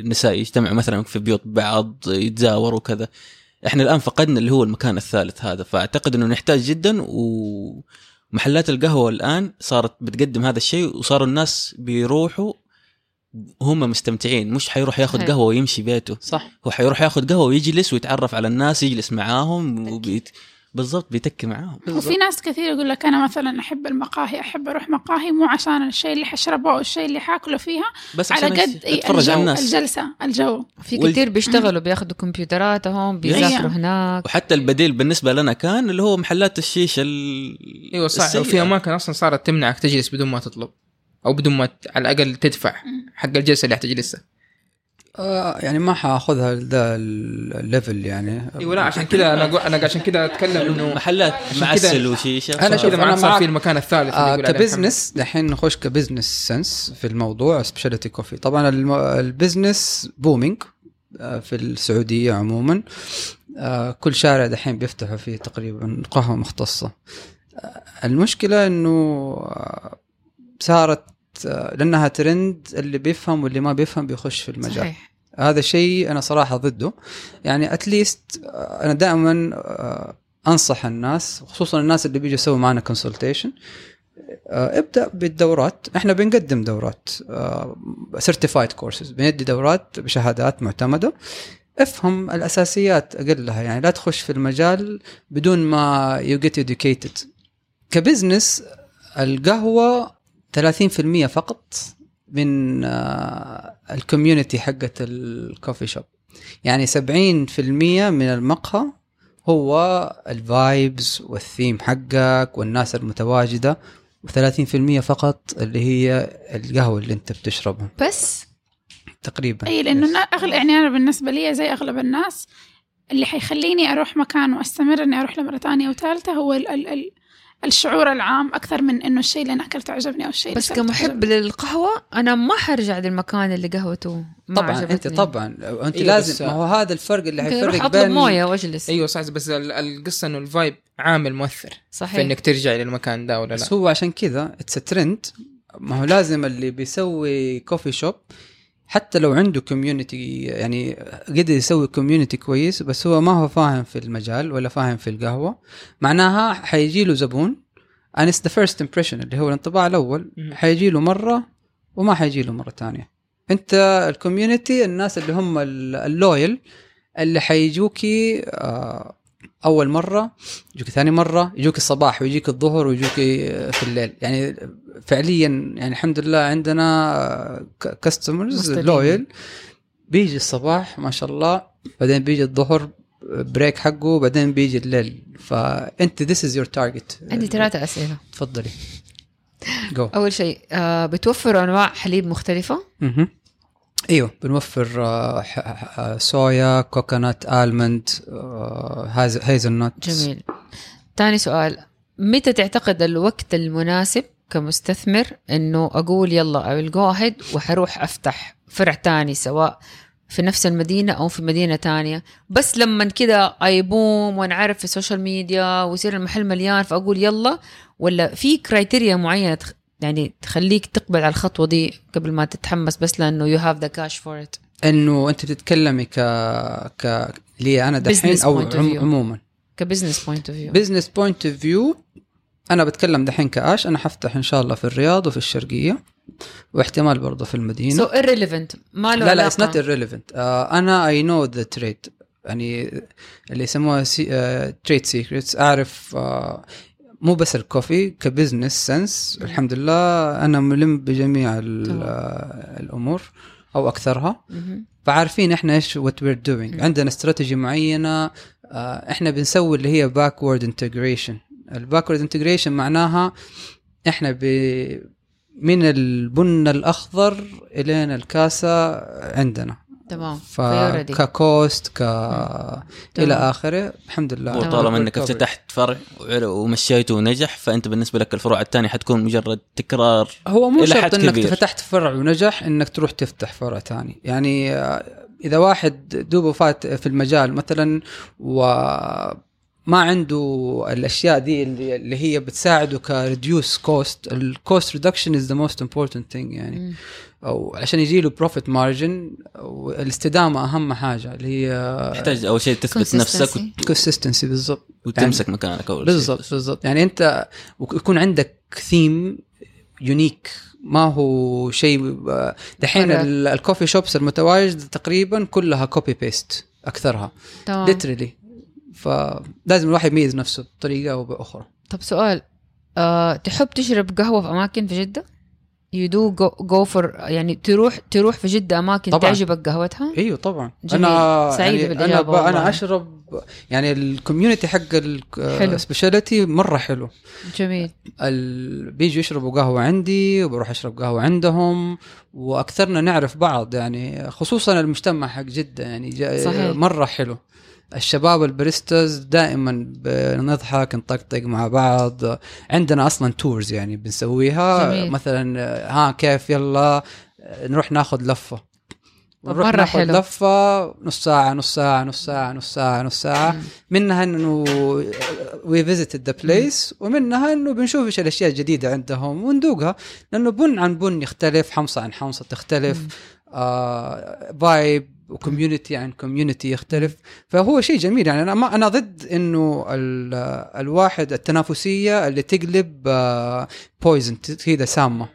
نساء يجتمعوا مثلا في بيوت بعض يتزاوروا كذا إحنا الآن فقدنا اللي هو المكان الثالث هذا. فأعتقد إنه نحتاج جدا ومحلات القهوة الآن صارت بتقدم هذا الشيء وصاروا الناس بيروحوا هم مستمتعين مش حيروح ياخذ. قهوة ويمشي بيته. صح. هو حيروح ياخذ قهوة ويجلس ويتعرف على الناس يجلس معاهم وبيت... بالضبط بيتكي معاهم. وفي ناس كثير يقول لك أنا مثلا أحب المقاهي أحب أروح مقاهي مو عشان الشيء اللي حشربه أو الشيء اللي حاكله فيها بس على قد اتفرج على الناس. الجلسة الجو. في وال- كثير بيشتغلوا بياخذوا كمبيوتراتهم بيسافروا هناك. وحتى البديل بالنسبة لنا كان اللي هو محلات الشيشه ال... إيوه صح. وفي أماكن أصلا صارت تمنعك تجلس بدون ما تطلب. أو بدون ما ت- على الأقل تدفع حق الجلسة اللي حتجلسها آه يعني ما حأخذها ذا ال level يعني. إيوه لا عشان كذا أنا أقول- أنا عشان كذا أتكلم إنه محلات معسل وشيشه أنا أنا شوف، عاد صار. في المكان الثالث آه ك business دحين نخش ك business sense في الموضوع specialty coffee طبعا ال business booming آه، في السعودية عموما. آه، كل شارع دحين بيفتحوا فيه تقريبا قهوة مختصة. آه، المشكلة إنه آه، صارت لأنها ترند اللي بيفهم واللي ما بيفهم بيخش في المجال. صحيح. هذا شيء أنا صراحة ضده. يعني at least أنا دائما أنصح الناس خصوصا الناس اللي بيجوا يسووا معنا consultation ابدأ بالدورات. إحنا بنقدم دورات certified courses بندي دورات بشهادات معتمدة. افهم الأساسيات أقلها. يعني لا تخش في المجال بدون ما you get educated. ك business القهوة 30% فقط من آه، ال community حقت ال coffee shop. يعني 70% من المقهى هو ال vibes وال theme حقك والناس المتواجدة و30% فقط اللي هي القهوة اللي انت بتشربها. بس؟ تقريبا. اي لأنه أغلب يعني أنا بالنسبة لي زي أغلب الناس اللي حيخليني أروح مكان وأستمر إني أروح لمرة ثانية وثالثة هو ال ال ال الشعور العام أكثر من إنه الشيء اللي أنا اكلته عجبني أو الشيء بس كمحب. للقهوة أنا ما حرجع للمكان اللي قهوته ما طبعا عجبتني. انت طبعا. أنت أيوة، بس- لازم ما هو هذا الفرق اللي حيفرق اطلب بين موية واجلس. أيوه صح بس ال- القصة إنه ال vibe عامل مؤثر في صحيح. إنك ترجع للمكان ده ولا لا. بس هو عشان كذا it's trend ما هو لازم اللي بيسوي coffee shop حتى لو عنده community يعني قدر يسوي community كويس بس هو ما هو فاهم في المجال ولا فاهم في القهوة. معناها حيجي له زبون. And it's the first impression اللي هو الانطباع الأول. حيجي له مرة وما حيجي له مرة ثانية. انت ال community الناس اللي هم ال- ال loyal اللي حيجوكي آه، أول مرة يجوك ثاني مرة يجوك الصباح ويجيك الظهر ويجوك في الليل. يعني فعليا يعني الحمد لله عندنا customers مستديمين. loyal بيجي الصباح ما شاء الله. بعدين بيجي الظهر break حقه. بعدين بيجي الليل. فانت this is your target عندي ثلاثة أسئلة. تفضلي. جو أول شيء آه بتوفروا أنواع حليب مختلفة؟ مهم. إيوه بنوفر آه، صويا coconut almond hazelnut جميل. تاني سؤال. متى تعتقد الوقت المناسب كمستثمر إنه أقول يلا will go ahead وحروح أفتح فرع تاني سواء في نفس المدينة أو في مدينة تانية؟ بس لما كده أي boom ونعرف في ال social media ويصير المحل مليان فأقول يلا؟ ولا في criteria معينة. يعني تخليك تقبل على الخطوة دي قبل ما تتحمس بس لأنه you have the cash for it. إنه أنت بتتكلمي ك ك لي أنا دحين أو عم... عموما. ك business point of view business point of view أنا بتكلم دحين ك Ash أنا حفتح إن شاء الله في الرياض وفي الشرقية واحتمال برضه في المدينة. so irrelevant. ما له لا لا. it's not irrelevant. آه أنا I know the trade يعني اللي يسموها trade secrets أعرف آه مو بس ال coffee ك business sense الحمد لله أنا ملم بجميع الأمور أو أكثرها. فعارفين إحنا إيش what we're doing. عندنا استراتيجي معينة آه، إحنا بنسوي اللي هي backward integration ال backward integration معناها إحنا ب من البن الأخضر الين الكاسة عندنا. تمام فيوريدي. فك cost ك تمام. إلى آخره الحمد لله وطالما إنك. افتتحت فرع ومشيته ونجح فأنت بالنسبة لك الفروع الثانية حتكون مجرد تكرار هو مو إلى شرط حد إنك كبير. فتحت فرع ونجح إنك تروح تفتح فرع ثاني يعني آه، إذا واحد دوبه فات في المجال مثلا وما عنده الأشياء دي اللي, هي بتساعده ك reduce cost ال cost reduction is the most important thing يعني. أو عشان يجي له profit margin الاستدامه أهم حاجة اللي هي تحتاج أول شيء تثبت نفسك consistency بالضبط. وتمسك مكانك أول شيء. بالضبط بالضبط. يعني أنت ويكون عندك theme unique ما هو شيء آه، دحين ال coffee shops المتواجد تقريبا كلها copy paste أكثرها. تمام. literally فلازم الواحد يميز نفسه بطريقة أو بأخرى. طب سؤال أه تحب تشرب قهوة في أماكن في جدة؟ you do go for يعني تروح تروح في جدة أماكن طبعاً. تعجبك قهوتها؟ أيوه طبعا جميل. أنا سعيدة يعني أنا بالإجابة ب... أنا والله. أشرب يعني ال community حق حلو. ال specialty مرة حلو جميل ال... بيجوا يشربوا قهوة عندي وبروح أشرب قهوة عندهم وأكثرنا نعرف بعض يعني خصوصا المجتمع حق جدة يعني جا... صحيح. مرة حلو الشباب ال baristas دائما بنضحك نطقطق مع بعض عندنا أصلا tours يعني بنسويها جميل. مثلا ها كيف يلا نروح ناخذ لفة ونروح مرة ناخذ حلو. لفة نص ساعة نص ساعة نص ساعة نص ساعة نص ساعة. منها إنه we visited the place ومنها إنه بنشوف إيش الأشياء الجديدة عندهم وندوقها لأنه بن عن بن يختلف حمصة عن حمصة تختلف. آه vibe و community عن كوميونتي يختلف. فهو شيء جميل. يعني أنا ما أنا ضد إنه ال- الواحد التنافسية اللي تقلب آه poison كذا سامة.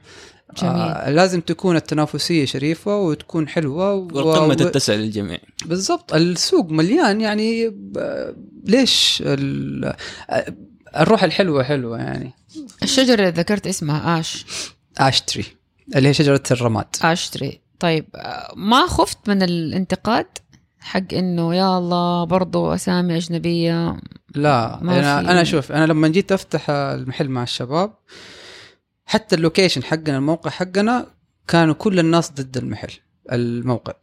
جميل. آه لازم تكون التنافسية شريفة وتكون حلوة و- والقمة و- تتسع للجميع. بالضبط. السوق مليان. يعني ب- ليش ال- الروح الحلوة حلوة يعني. الشجرة اللي ذكرت اسمها Ash. Ash Tree اللي هي شجرة الرماد. Ash Tree. طيب ما خفت من الانتقاد حق إنه يا الله برضو أسامي أجنبية؟ لا أنا أنا شوف أنا لما جيت أفتح المحل مع الشباب حتى ال location حقنا الموقع حقنا كانوا كل الناس ضد المحل الموقع.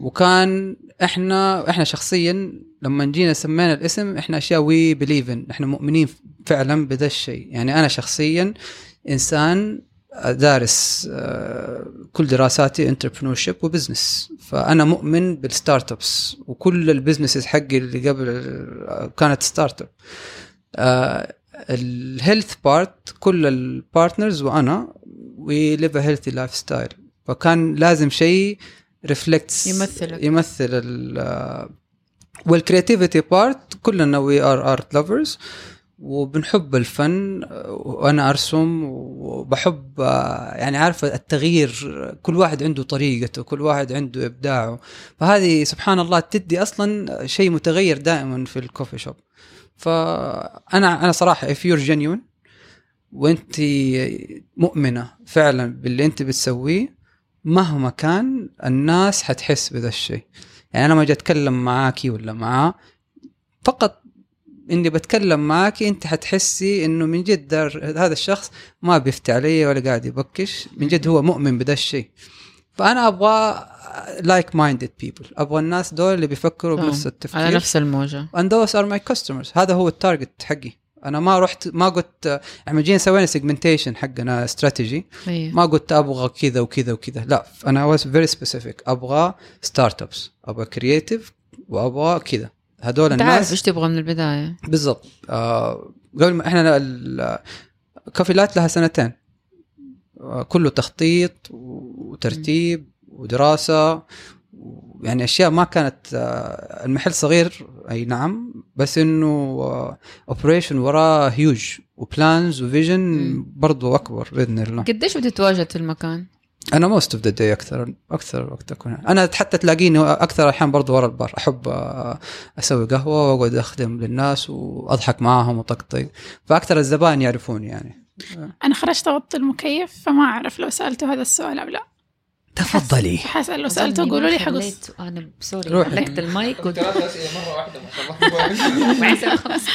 وكان إحنا إحنا شخصيا لما جينا سمينا الاسم إحنا أشياء we believe in إحنا مؤمنين فعلا بدا الشيء. يعني أنا شخصيا إنسان دارس آه، كل دراساتي entrepreneur و business فأنا مؤمن بال startups وكل ال businesses حقي اللي قبل آه، كانت startup ال health part كل ال partners وأنا we live a healthy lifestyle فكان لازم شيء reflects. يمثل ال وال creativity part كلنا we are art lovers وبنحب الفن وأنا أرسم وبحب يعني عارفه التغيير كل واحد عنده طريقته كل واحد عنده إبداعه. فهذه سبحان الله تدي أصلا شيء متغير دائما في ال coffee shop. فأنا أنا صراحة if you're genuine وأنت مؤمنة فعلا باللي أنت بتسويه مهما كان الناس حتحس بذا الشيء. يعني أنا لما أجي أتكلم معاكي ولا معاه فقط إني بتكلم معاكي أنت حتحسي إنه من جد هذا الشخص ما بيفتي علي ولا قاعد يبكش من جد هو مؤمن بدا الشيء. فأنا أبغى like-minded people أبغى الناس دول اللي بيفكروا بنفس التفكير. على نفس الموجة. And those are my customers. هذا هو ال target حقي. أنا ما رحت ما قلت إحنا جينا سوينا segmentation حقنا استراتيجي أيوه. ما قلت أبغى كذا وكذا وكذا. لا أنا was very specific. أبغى startups أبغى creative وأبغى كذا. عارف الناس إيش تبغى من البداية. بالضبط. آه قبل ما إحنا الكافيلات لها سنتين. آه كله تخطيط وترتيب ودراسة. يعني أشياء ما كانت آه المحل صغير أي نعم بس إنه operation وراه huge و plans و vision مم. برضو أكبر بإذن الله. قديش بتتواجد في المكان؟ أنا most of the day أكثر أكثر وقت أكون. أنا حتى تلاقيني أكثر أحيان برضو ورا البار أحب آه، أسوي قهوة وأقعد أخدم للناس وأضحك معاهم وطقطق. فأكثر الزبائن يعرفوني يعني. أنا خرجت أوطي المكيف فما أعرف لو سألته هذا السؤال أو لا. تفضلي. حاسة لو سألته قولوا لي حقص. أنا sorry روحي. حلقت المايك ثلاث أسئلة مرة واحدة ما شاء الله.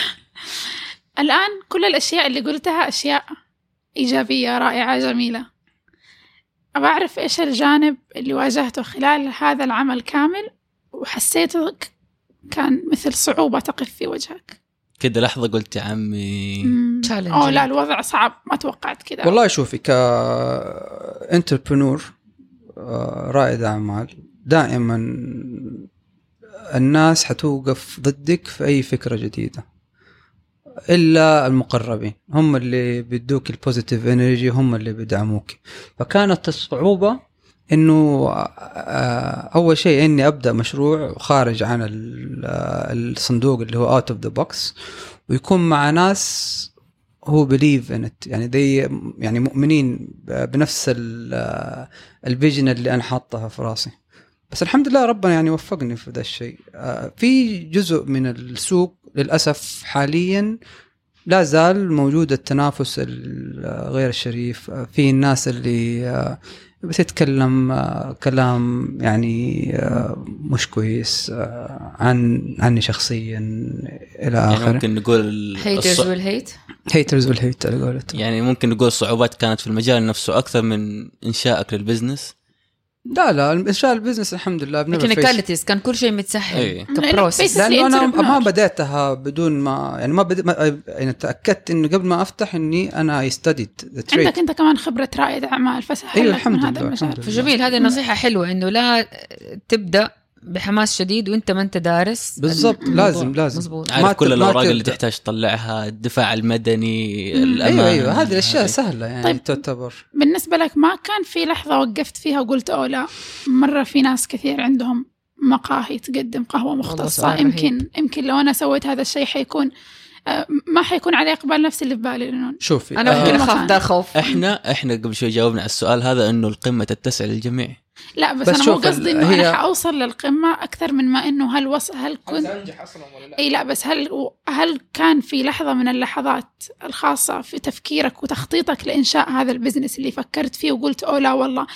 الآن كل الأشياء اللي قلتها أشياء إيجابية رائعة جميلة. أبى أعرف إيش الجانب اللي واجهته خلال هذا العمل كامل وحسيتك كان مثل صعوبة تقف في وجهك. كده لحظة قلت يا عمي. أوه لا الوضع صعب ما توقعت كذا والله شوفي كانتربرنور رائد أعمال دائما الناس حتوقف ضدك في أي فكرة جديدة. إلا المقربين. هم اللي بيدوك ال positive energy هم اللي بيدعموك. فكانت الصعوبة إنه آه، أول شيء إني أبدأ مشروع خارج عن آه، الصندوق اللي هو out of the box ويكون مع ناس who believe in يعني دي يعني مؤمنين بنفس ال- ال vision اللي أنا حاطها في راسي. بس الحمد لله ربنا يعني وفقني في ذا الشيء. آه، في جزء من السوق للأسف حاليا لا زال موجود التنافس ال- غير الشريف. آه، في الناس اللي آه، بتتكلم آه، كلام يعني آه، مش كويس آه، عن عني شخصيا إلى يعني آخره. ممكن نقول haters وال hate haters وال hate على قولتهم يعني ممكن نقول الصعوبات كانت في المجال نفسه أكثر من إنشائك لل business. لا لا انشاء ال business الحمد لله technicalities كان كل شيء متسهل إيه. ك process لأنه أنا. ما بديتها بدون ما يعني ما, بدي ما يعني تأكدت إنه قبل ما أفتح إني أنا I studied عندك أنت كمان خبرة رائد أعمال فسهل لك الحمد لله، المجال الحمد لله. فجميل هذه نصيحة حلوة إنه لا تبدأ بحماس شديد وانت ما انت دارس بالضبط. لازم لازم مزبوط عارف ما كل الأوراق اللي. تحتاج تطلعها الدفاع المدني. الامان أيوه أيوه هذه الأشياء سهلة يعني طيب. طيب. تعتبر بالنسبة لك ما كان في لحظة وقفت فيها وقلت أوه لا مرة في ناس كثير عندهم مقاهي تقدم قهوة مختصة سؤال يمكن يمكن لو أنا سويت هذا الشيء حيكون ما حيكون عليه إقبال نفس اللي في بالي لأنه شوفي أنا ممكن آه. أخاف ده الخوف إحنا إحنا قبل شوي جاوبنا على السؤال هذا إنه القمة تتسع للجميع لا بس, بس أنا مو قصدي إنه هي- أنا حأوصل للقمة أكثر من ما إنه هل وص هل كنت انجح أصلا ولا لا؟ إي لا بس هل هل كان في لحظة من اللحظات الخاصة في تفكيرك وتخطيطك لإنشاء هذا ال business اللي فكرت فيه وقلت أوه لا والله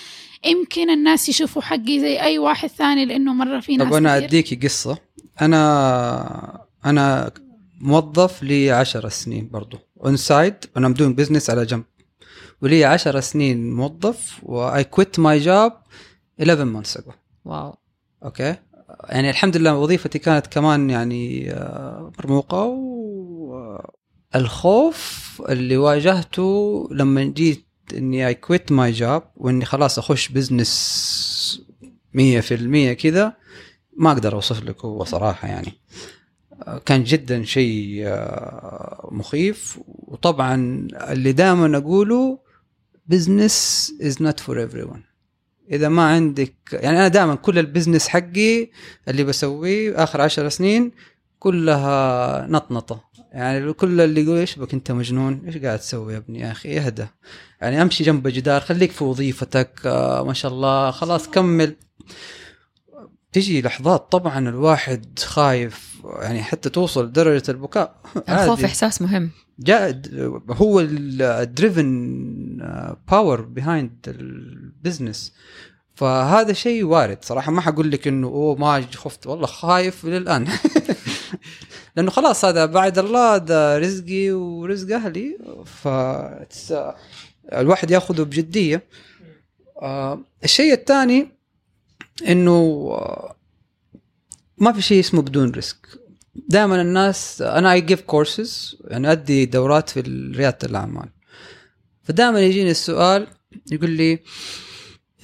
يمكن الناس يشوفوا حقي زي أي واحد ثاني لأنه مرة في ناس طب أنا. أديكي قصة أنا أنا موظف لي 10 سنين برضو. on side أنا بدون business على جنب. ولي 10 سنين موظف و I quit my job 11 months ago. wow. okay؟ يعني الحمد لله وظيفتي كانت كمان يعني آه، مرموقة و الخوف اللي واجهته لما جيت إني I quit my job وإني خلاص أخش business 100% كذا ما أقدر أوصف لك هو صراحة يعني. آه، كان جدا شيء آه، مخيف. وطبعا اللي دائما أقوله business is not for everyone إذا ما عندك يعني أنا دائما كل ال business حقي اللي بسويه آخر عشر سنين كلها نطنطة. يعني كل اللي يقول إيش بك أنت مجنون؟ إيش قاعد تسوي يا ابني يا أخي؟ إهدى. يعني أمشي جنب جدار خليك في وظيفتك آه ما شاء الله خلاص كمل. تجي لحظات طبعا الواحد خايف يعني حتى توصل درجة البكاء. الخوف. إحساس مهم. جاء هو ال driving power behind ال business فهذا شيء وارد. صراحة ما حقول لك إنه أوه ما خفت. والله خايف للآن. لأنه خلاص هذا بعد الله ده رزقي ورزق أهلي. ف الواحد يأخذه بجدية. آه الشيء الثاني إنه آه، ما في شيء اسمه بدون risk. دائما الناس أنا I give courses يعني أدي دورات في ريادة الأعمال. فدائما يجيني السؤال يقول لي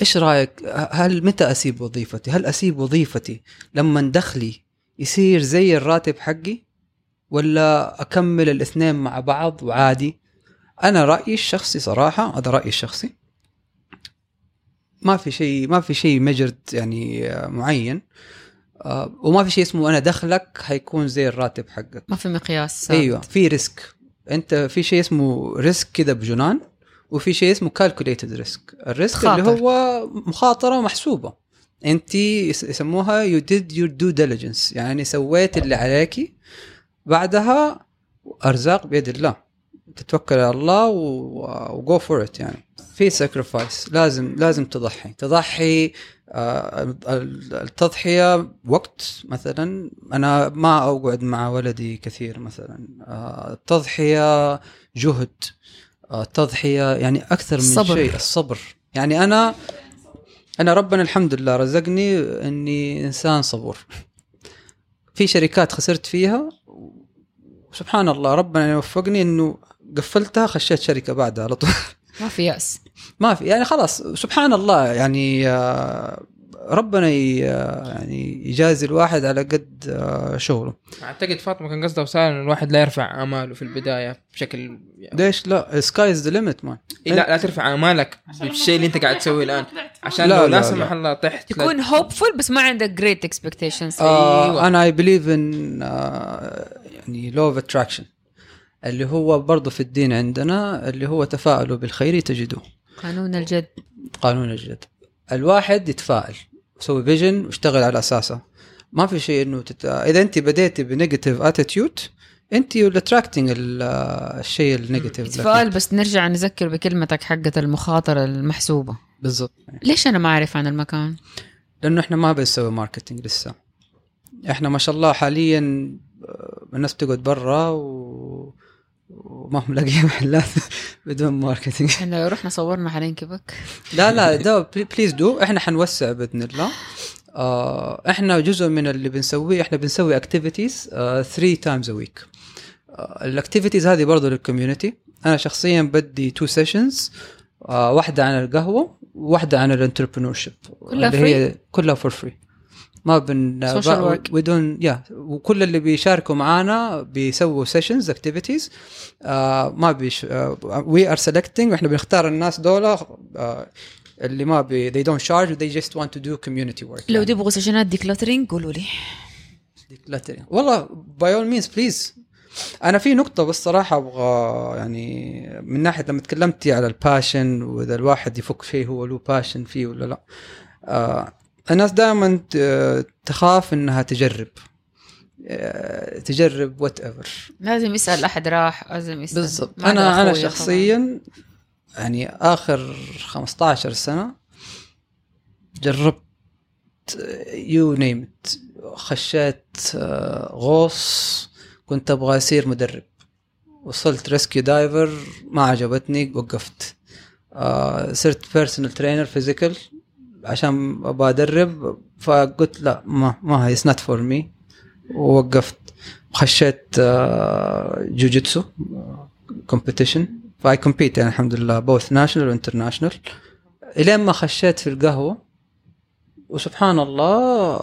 إيش رأيك؟ هل متى أسيب وظيفتي؟ هل أسيب وظيفتي لما دخلي يصير زي الراتب حقي؟ ولا أكمل الاثنين مع بعض وعادي؟ أنا رأيي الشخصي صراحة هذا رأيي الشخصي. ما في شيء ما في شيء مجرد يعني آه، معين. وما في شيء اسمه أنا دخلك حيكون زي الراتب حقك. ما في مقياس ثابت. أيوه في ريسك. أنت في شيء اسمه risk كذا بجنان وفي شيء اسمه calculated risk ال risk خاطر. اللي هو مخاطرة محسوبه أنت يس- يسموها you did your due diligence يعني سويت اللي عليكي بعدها أرزاق بيد الله. تتوكل على الله و go for it يعني. في sacrifice لازم لازم تضحي. تضحي آه، التضحية وقت مثلا أنا ما أقعد مع ولدي كثير مثلا. آه، التضحية جهد. آه، التضحية يعني أكثر من الصبر. شيء الصبر. يعني أنا أنا ربنا الحمد لله رزقني إني إنسان صبور. في شركات خسرت فيها سبحان الله ربنا يوفقني إنه قفلتها خشيت شركة بعدها على طول. ما في يأس. ما في يعني خلاص سبحان الله يعني آه، ربنا آه، يعني يجازي الواحد على قد آه، شغله. أعتقد فاطمة كان قصدها وسائل انه الواحد لا يرفع اماله في البداية بشكل يعني ليش لا؟ sky is the limit man إيه لا لا ترفع امالك بالشيء اللي أنت قاعد تسويه الآن. عشان لا، لو لا، لا لا. سمح الله طحت لا- تكون hopeful بس ما عندك great expectations آه أيوة. أنا I believe in يعني law of attraction اللي هو برضه في الدين عندنا اللي هو تفاءلوا بالخير تجدوه. قانون الجذب. قانون الجذب. الواحد يتفائل يسوي vision ويشتغل على أساسه. ما في شيء إنه تت... إذا أنت بديتي ب negative attitude أنت attracting الشيء ال negative. تفائل بس نرجع نذكر بكلمتك حقة المخاطرة المحسوبة. بالضبط. ليش أنا ما أعرف عن المكان؟ لأنه إحنا ما بنسوي marketing لسه. إحنا ما شاء الله حاليا آه، الناس بتقعد برا و... وما هم لاقيين محلات بدون marketing إحنا لو رحنا صورنا حننكبك لا لا ده please do إحنا حنوسع بإذن الله. آه إحنا جزء من اللي بنسويه إحنا بنسوي activities 3 times a week ال activities هذه برضه لل community أنا شخصيا بدي two sessions واحدة عن القهوة وواحده عن ال entrepreneurship كلها هي كلها for free ما بن. بدون يا وكل اللي بيشاركوا معانا بيسووا sessions activities ما بيش we are selecting وإحنا بنختار الناس دول آه اللي ما بي they don't charge. They just want to do community work. لو تبغوا session ات decluttering قولوا لي. Decluttering. والله by all means please أنا في نقطة بس صراحة أبغى يعني من ناحية لما تكلمتي على ال passion وإذا الواحد يفك شيء هو له passion فيه ولا لا. آه الناس دائما تخاف إنها تجرب. آه تجرب whatever. لازم يسأل أحد راح لازم يسأل بالضبط. أنا أنا شخصيا يعني آخر 15 سنة جربت you name it خشيت آه، غوص كنت أبغى اصير مدرب. وصلت rescue diver ما عجبتني وقفت. آه، صرت personal trainer physical عشان أبغى ادرب فقلت لا ما ما هي not for me ووقفت. خشيت آه، جوجيتسو competition فأي compete يعني الحمد لله both national و international إلين ما خشيت في القهوة وسبحان الله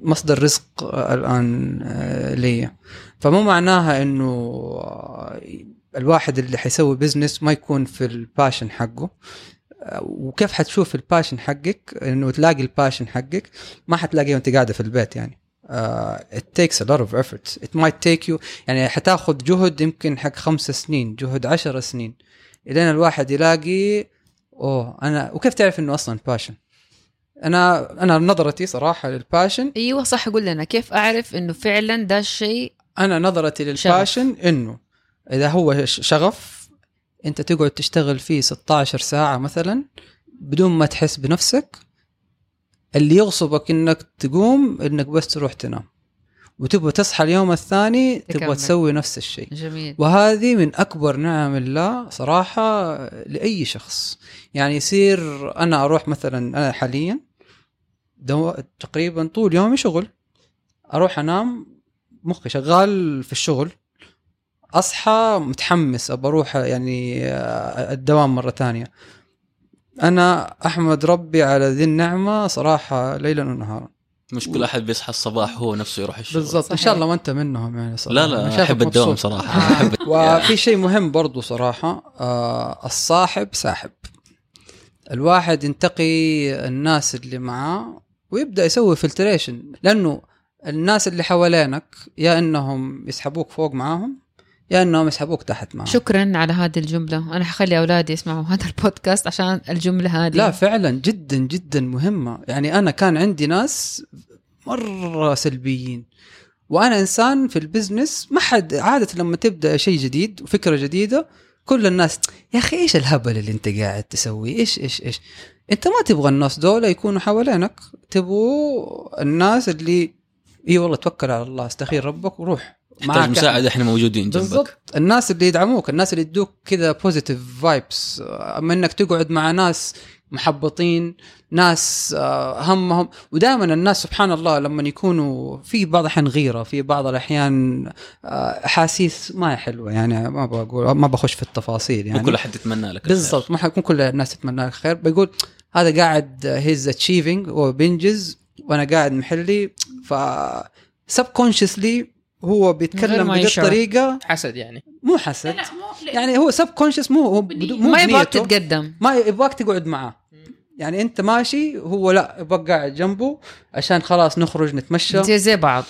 مصدر رزق آه، الآن آه، لي. فمو معناها إنه آه، الواحد اللي حيسوي business ما يكون في ال passion حقه. آه، وكيف حتشوف ال passion حقك؟ إنه تلاقي ال passion حقك ما حتلاقيه وأنت قاعدة في البيت يعني. uh, it takes a lot of effort. It might take you يعني حتاخذ جهد يمكن حق خمس سنين جهد عشر سنين إلين الواحد يلاقي أوه أنا وكيف تعرف إنه أصلا passion أنا أنا نظرتي صراحة لل passion أيوه صح قول لنا كيف أعرف إنه فعلا ده الشيء أنا نظرتي لل passion إنه إذا هو شغف انت تقعد تشتغل فيه 16 ساعة مثلا بدون ما تحس بنفسك اللي يغصبك إنك تقوم إنك بس تروح تنام. وتبغى تصحى اليوم الثاني تبغى. تسوي نفس الشيء. جميل. وهذه من أكبر نعم الله صراحة لأي شخص. يعني يصير أنا أروح مثلا أنا حاليا دو تقريبا طول يومي شغل. أروح أنام مخي شغال في الشغل. أصحى متحمس أبى أروح يعني آه، الدوام مرة ثانية أنا أحمد ربي على ذي النعمة صراحة ليلا ونهارا. مش كل أحد بيصحى الصباح هو نفسه يروح الشغل. بالضبط. إن. شاء الله ما أنت منهم يعني صراحة. لا لا أحب الدوام مبسوط. صراحة. أحب وفي شيء مهم برضو صراحة آه الصاحب ساحب. الواحد ينتقي الناس اللي معاه ويبدأ يسوي فلتريشن لأنه الناس اللي حوالينك يا إنهم يسحبوك فوق معاهم يا إنهم يسحبوك تحت معاهم شكرا على هذه الجملة. أنا حخلي أولادي يسمعوا هذا البودكاست عشان الجملة هذه. لا فعلا جدا جدا مهمة. يعني أنا كان عندي ناس مرة سلبيين وأنا إنسان في ال business ما حد عادة لما تبدأ شيء جديد وفكرة جديدة كل الناس يا أخي إيش الهبل اللي أنت قاعد تسويه إيش إيش إيش؟ أنت ما تبغى الناس دول يكونوا حوالينك. تبغوا الناس اللي إي والله توكل على الله استخير ربك وروح. تحتاج مساعدة إحنا موجودين جنبك. بالضبط. الناس اللي يدعموك الناس اللي يدوك كذا positive vibes أما إنك تقعد مع ناس محبطين ناس آه، همهم. ودائما الناس سبحان الله لما يكونوا في بعض الأحيان غيرة في بعض الأحيان آه، أحاسيس ما هي حلوة. يعني ما بقول ما بخش في التفاصيل يعني. مو كل أحد يتمنى لك. بالضبط. ما حيكون كل الناس تتمنى لك خير بيقول هذا قاعد he's achieving happenings وأنا قاعد محلي ف سب كونشسلي هو بيتكلم بهذه. الطريقة حسد يعني. مو حسد. لا لا. مو يعني هو سب كونشس مو هو بدو- مو ما يبغاك. تتقدم. ما يبغاك تقعد معاه. يعني انت ماشي هو لا يبغاك قاعد جنبه عشان خلاص نخرج نتمشى. زي زي بعض.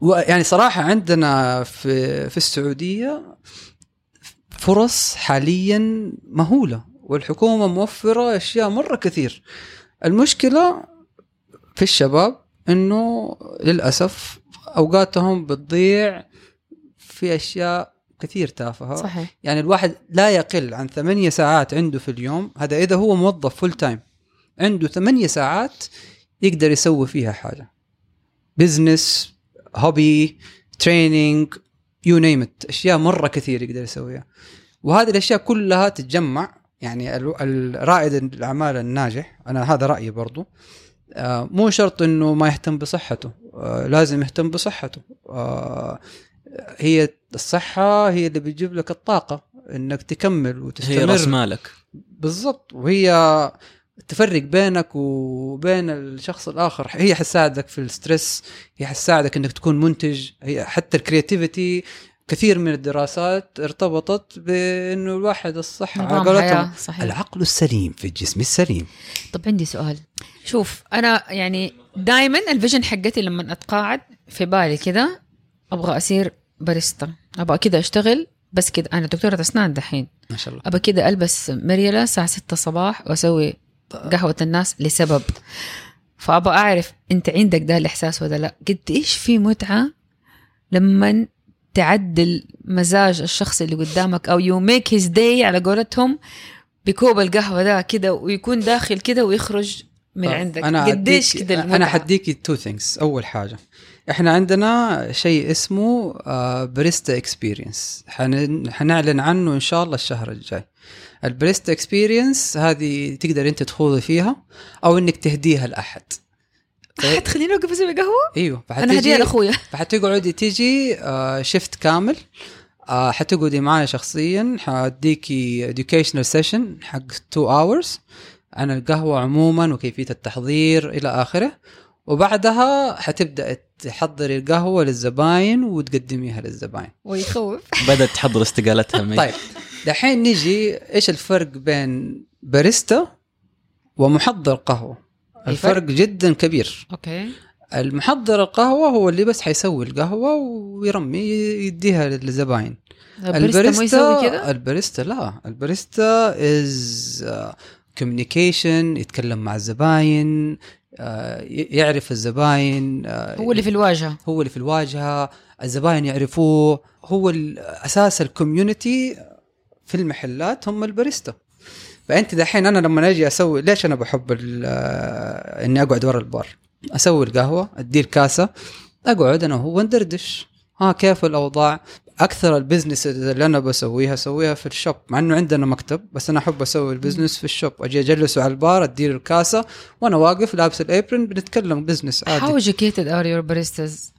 ويعني صراحة عندنا في في السعودية فرص حاليا مهولة والحكومة موفرة أشياء مرة كثير. المشكلة في الشباب إنه للأسف أوقاتهم بتضيع في أشياء كثير تافهة. صحيح. يعني الواحد لا يقل عن ثمانية ساعات عنده في اليوم. هذا إذا هو موظف full time عنده ثمانية ساعات يقدر يسوي فيها حاجة. business hobby training you name أشياء مرة كثير يقدر يسويها. وهذه الأشياء كلها تتجمع. يعني رائد الأعمال الناجح أنا هذا رأيي برضو. مو شرط إنه ما يهتم بصحته. آه، لازم يهتم بصحته. آه، هي الصحة هي اللي بتجيب لك الطاقة إنك تكمل هي وتستمر. راس مالك. بالضبط. وهي تفرق بينك وبين الشخص الآخر. هي حتساعدك في ال stress هي حتساعدك إنك تكون منتج هي حتى ال creativity كثير من الدراسات ارتبطت بأنه الواحد الصحة على العقل السليم في الجسم السليم. طب عندي سؤال. شوف أنا يعني دائما ال vision حقتي لما أتقاعد في بالي كده أبغى اصير باريستا. أبغى كده أشتغل بس كده. أنا دكتورة أسنان دحين. ما شاء الله. أبغى كده ألبس مريلة الساعة 6 الصباح وأسوي قهوة الناس لسبب. فأبغى أعرف أنت عندك ده الإحساس ولا لا؟ قد إيش في متعة لما تعدل مزاج الشخص اللي قدامك أو you make his day على قولتهم بكوب القهوة ده كده ويكون داخل كده ويخرج من طيب، عندك. أنا قديش كده المتعة؟ أنا حديكي two things أول حاجة إحنا عندنا شيء اسمه barista experience حنعلن عنه إن شاء الله الشهر الجاي. ال barista experience هذه تقدر أنت تخوضي فيها أو إنك تهديها لأحد. حتخليني أوقف أسوي قهوة؟ إيوه. أنا هديها لاخويا فحتقعدي تيجي آه، shift كامل. آه، حتقعدي معي شخصيا. حأديكي educational session حق 2 hours. عن القهوة عموما وكيفية التحضير إلى آخره. وبعدها حتبدأ تحضري القهوة للزباين وتقدميها للزباين. ويخوف. بدأت تحضر استقالتها مي. طيب. دحين نجي إيش الفرق بين باريستا ومحضر قهوة؟ الفرق جدا كبير. okay. المحضر القهوة هو اللي بس حيسوي القهوة ويرمي يديها للزباين. الباريستا الباريستا لا. الباريستا is communication يتكلم مع الزباين ي- يعرف الزباين آه، هو اللي في الواجهة. هو اللي في الواجهة. الزباين يعرفوه. هو أساس ال community في المحلات هم الباريستا. فأنت دحين أنا لما أجي أسوي ليش أنا بحب آه، إني أقعد ورا البار؟ أسوي القهوة ادي الكاسه أقعد أنا وهو ندردش ها كيف الأوضاع؟ أكثر ال business اللي أنا بسويها أسويها في ال shop. مع إنه عندنا مكتب بس أنا أحب أسوي ال business في ال shop. أجي اجلسه على البار اديله الكاسة وأنا واقف لابس ال apron بنتكلم business عادي. How educated are your baristas?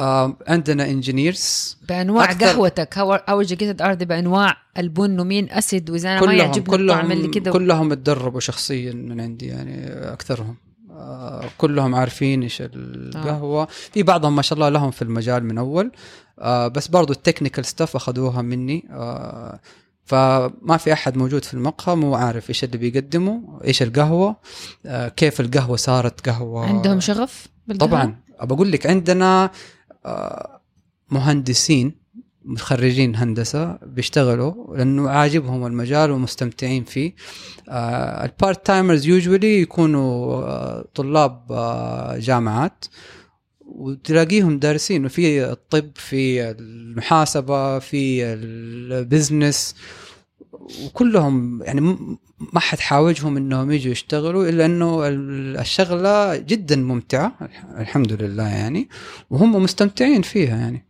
آه عندنا engineers بأنواع أكثر- قهوتك. how educated are دي بأنواع البن ومين؟ اسد واذا أنا ما كلهم يعجبني الطعم اللي كلهم كذا كلهم اتدربوا شخصيا من عندي يعني أكثرهم. آه كلهم عارفين إيش القهوة. في بعضهم ما شاء الله لهم في المجال من أول. آه بس برضو التكنيكال ستاف أخذوها مني. آه فما في أحد موجود في المقهى مو عارف إيش اللي بيقدمه إيش القهوة آه كيف القهوة صارت قهوة. عندهم شغف بالقهوة؟ طبعا. بقول لك عندنا آه، مهندسين متخرجين هندسة بيشتغلوا لأنه عاجبهم المجال ومستمتعين فيه. ال part-timers usually يكونوا آه، طلاب آه، جامعات. وتلاقيهم دارسين وفي الطب في المحاسبة في ال business وكلهم يعني ما حد حاوجهم إنهم يجوا يشتغلوا إلا إنه ال- الشغلة جدا ممتعة الح- الحمد لله يعني وهم مستمتعين فيها يعني.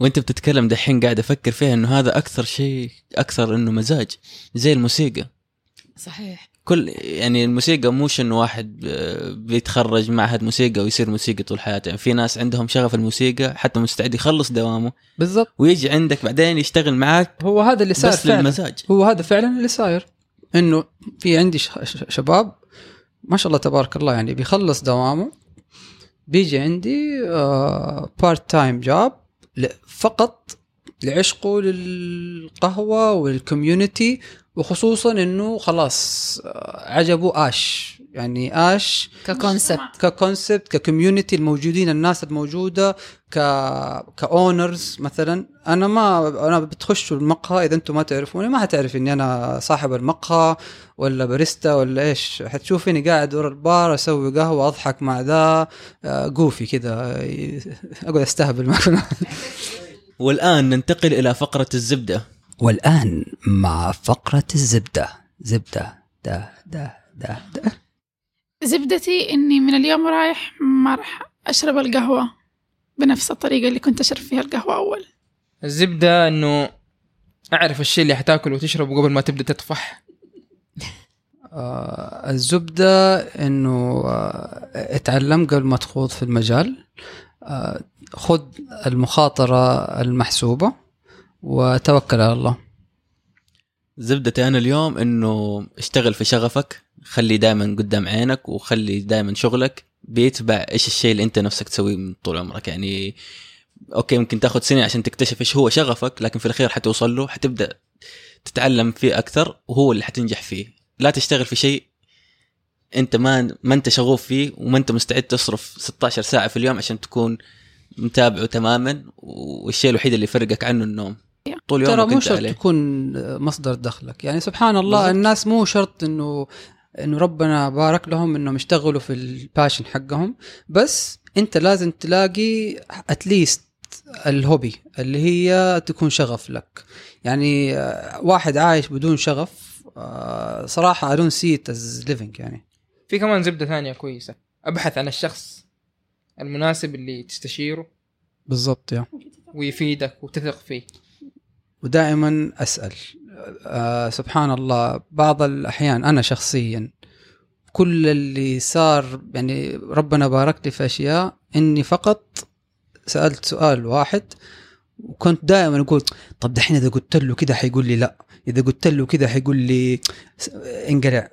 وأنت بتتكلم دحين قاعد أفكر فيها إنه هذا أكثر شيء أكثر إنه مزاج زي الموسيقى. صحيح. كل يعني الموسيقى موش انه واحد آه، بيتخرج معهد موسيقى ويصير موسيقي طول حياته. يعني في ناس عندهم شغف الموسيقى حتى مستعد يخلص دوامه. بالضبط. ويجي عندك بعدين يشتغل معاك هو هذا اللي صار بس فعلا. للمزاج. هو هذا فعلا اللي صاير. إنه في عندي شباب ما شاء الله تبارك الله يعني بيخلص دوامه بيجي عندي part-time job فقط لعشقه للقهوة وال community وخصوصا إنه خلاص آه، عجبه Ash. يعني Ash ك concept ك concept ك community الموجودين الناس الموجودة ك owners مثلا. أنا ما أنا بتخشوا المقهى إذا أنتم ما تعرفوني ما حتعرف إني أنا صاحب المقهى ولا باريستا ولا إيش. حتشوفيني قاعد ورا البار أسوي قهوة أضحك مع ذا آه، جوفي كذا ي- أقعد أستهبل معكم. والآن ننتقل إلى فقرة الزبدة. والآن مع فقرة الزبدة. زبدة. ده ده ده ده زبدتي إني من اليوم رايح ما راح أشرب القهوة بنفس الطريقة اللي كنت أشرب فيها القهوة أول. الزبدة إنه أعرف الشيء اللي حتاكله وتشربه قبل ما تبدأ تطفح. آه، الزبدة إنه آه، اتعلم قبل ما تخوض في المجال. آه، خذ المخاطرة المحسوبة وتوكل على الله. زبدتي أنا اليوم إنه اشتغل في شغفك خلي دائما قدام عينك وخلي دائما شغلك بيتبع إيش الشيء اللي أنت نفسك تسويه من طول عمرك. يعني أوكي ممكن تاخذ سنين عشان تكتشف إيش هو شغفك لكن في الأخير حتوصل له حتبدأ تتعلم فيه أكثر وهو اللي حتنجح فيه. لا تشتغل في شيء أنت ما ما أنت شغوف فيه وما أنت مستعد تصرف 16 ساعة في اليوم عشان تكون متابعه تماما والشيء الوحيد اللي يفرقك عنه النوم. طول ترى يومك مو أنت شرط عليه. تكون مصدر دخلك. يعني سبحان الله بالضبط. الناس مو شرط إنه إنه ربنا بارك لهم إنهم يشتغلوا في الباشن حقهم. بس أنت لازم تلاقي اتليست الهوبي اللي هي تكون شغف لك. يعني آه، واحد عايش بدون شغف آه، صراحة I don't see it as living يعني. في كمان زبدة ثانية كويسة. أبحث عن الشخص المناسب اللي تستشيره بالضبط يا. ويفيدك وتثق فيه. ودائما أسأل. آه سبحان الله بعض الأحيان أنا شخصيا كل اللي صار يعني ربنا بارك لي في أشياء إني فقط سألت سؤال واحد وكنت دائما أقول طب دحين إذا قلت له كذا حيقول لي لا إذا قلت له كذا حيقول لي انقلع.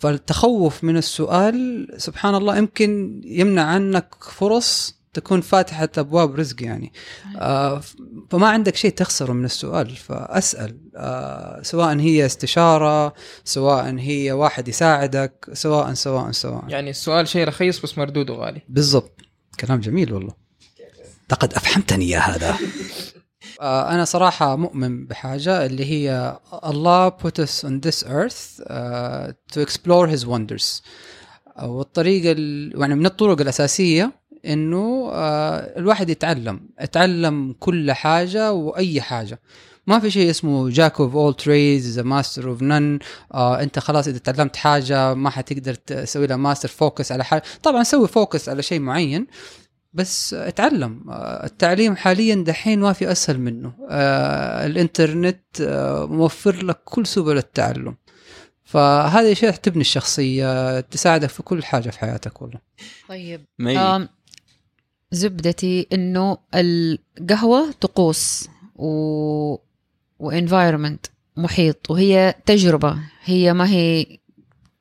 فالتخوف من السؤال سبحان الله يمكن يمنع عنك فرص تكون فاتحة أبواب رزق يعني. آه فما عندك شيء تخسره من السؤال فأسأل. آه سواء هي استشارة سواء هي واحد يساعدك سواء سواء سواء. يعني السؤال شيء رخيص بس مردوده غالي بالضبط. كلام جميل والله. لقد أفهمتني يا هذا. أنا صراحة مؤمن بحاجة اللي هي الله put us on this earth uh, to explore his wonders. آه، والطريقة ال- يعني من الطرق الأساسية إنه آه، الواحد يتعلم يتعلم كل حاجة وأي حاجة. ما في شيء اسمه jack of all trades master of none أنت خلاص إذا تعلمت حاجة ما حتقدر تسوي لها master focus على حاجة. طبعا سوي focus على شيء معين. بس اتعلم. آه، التعليم حاليا دحين ما في أسهل منه. آه، الإنترنت آه، موفر لك كل سبل التعلم. فهذه شيء تبني الشخصية تساعدك في كل حاجة في حياتك والله. طيب زبدتي إنه القهوة طقوس و وانفايرمنت محيط وهي تجربة. هي ما هي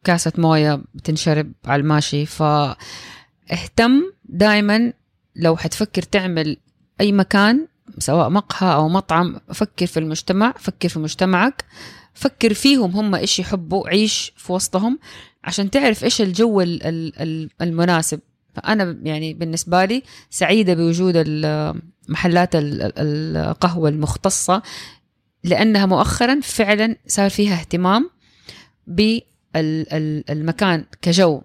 كاسة موية بتنشرب على الماشي. فاهتم دائما لو حتفكر تعمل أي مكان سواء مقهى أو مطعم فكر في المجتمع فكر في مجتمعك فكر فيهم هم إيش يحبوا عيش في وسطهم عشان تعرف إيش الجو ال- ال- ال- المناسب. فأنا يعني بالنسبة لي سعيدة بوجود محلات ال- ال- القهوة المختصة لأنها مؤخرا فعلا صار فيها اهتمام بالمكان كجو.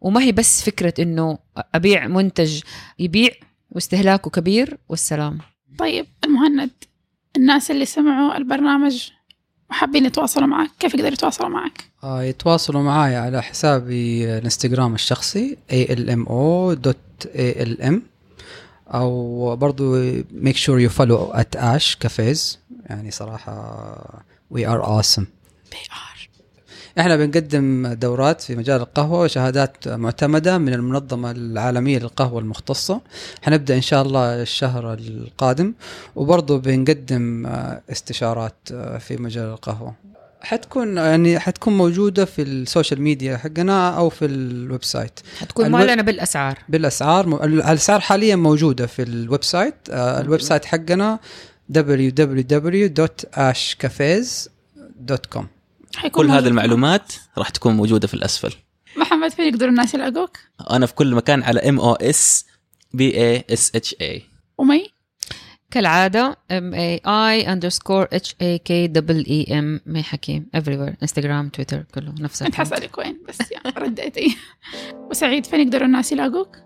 وما هي بس فكرة إنه أبيع منتج يبيع واستهلاكه كبير والسلام. طيب المهند الناس اللي سمعوا البرنامج وحابين يتواصلوا معك كيف يقدروا يتواصلوا معك؟ آه، يتواصلوا معي على حسابي الانستغرام الشخصي almo.alm أو برضو make sure you follow at ash cafes يعني صراحة we are awesome. PR إحنا بنقدم دورات في مجال القهوة وشهادات معتمدة من المنظمة العالمية للقهوة المختصة. حنبدأ إن شاء الله الشهر القادم وبرضه بنقدم آه، استشارات آه، في مجال القهوة. حتكون يعني حتكون موجودة في ال social media حقنا أو في ال website. حتكون ال web- معلنه بالأسعار. بالأسعار م- الأسعار حاليا موجودة في ال website آه، ال website حقنا www.ashcafes.com كل هذه. المعلومات راح تكون موجودة في الأسفل. محمد فين يقدروا الناس يلاقوك؟ أنا في كل مكان على ام أو اس بي اي اس اتش اي ومي؟ كالعادة M A I underscore H A K double E M. مي حكيم everywhere انستغرام تويتر كله نفس كنت. حسألك وين بس رديتي. وسعيد فين يقدروا الناس يلاقوك؟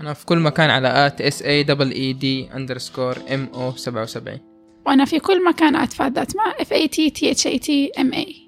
أنا في كل مكان على ات اس اي دبل اي دي اندرسكور ام أو 77 وأنا في كل مكان أتفاد ذات مع F A T T H A T M A.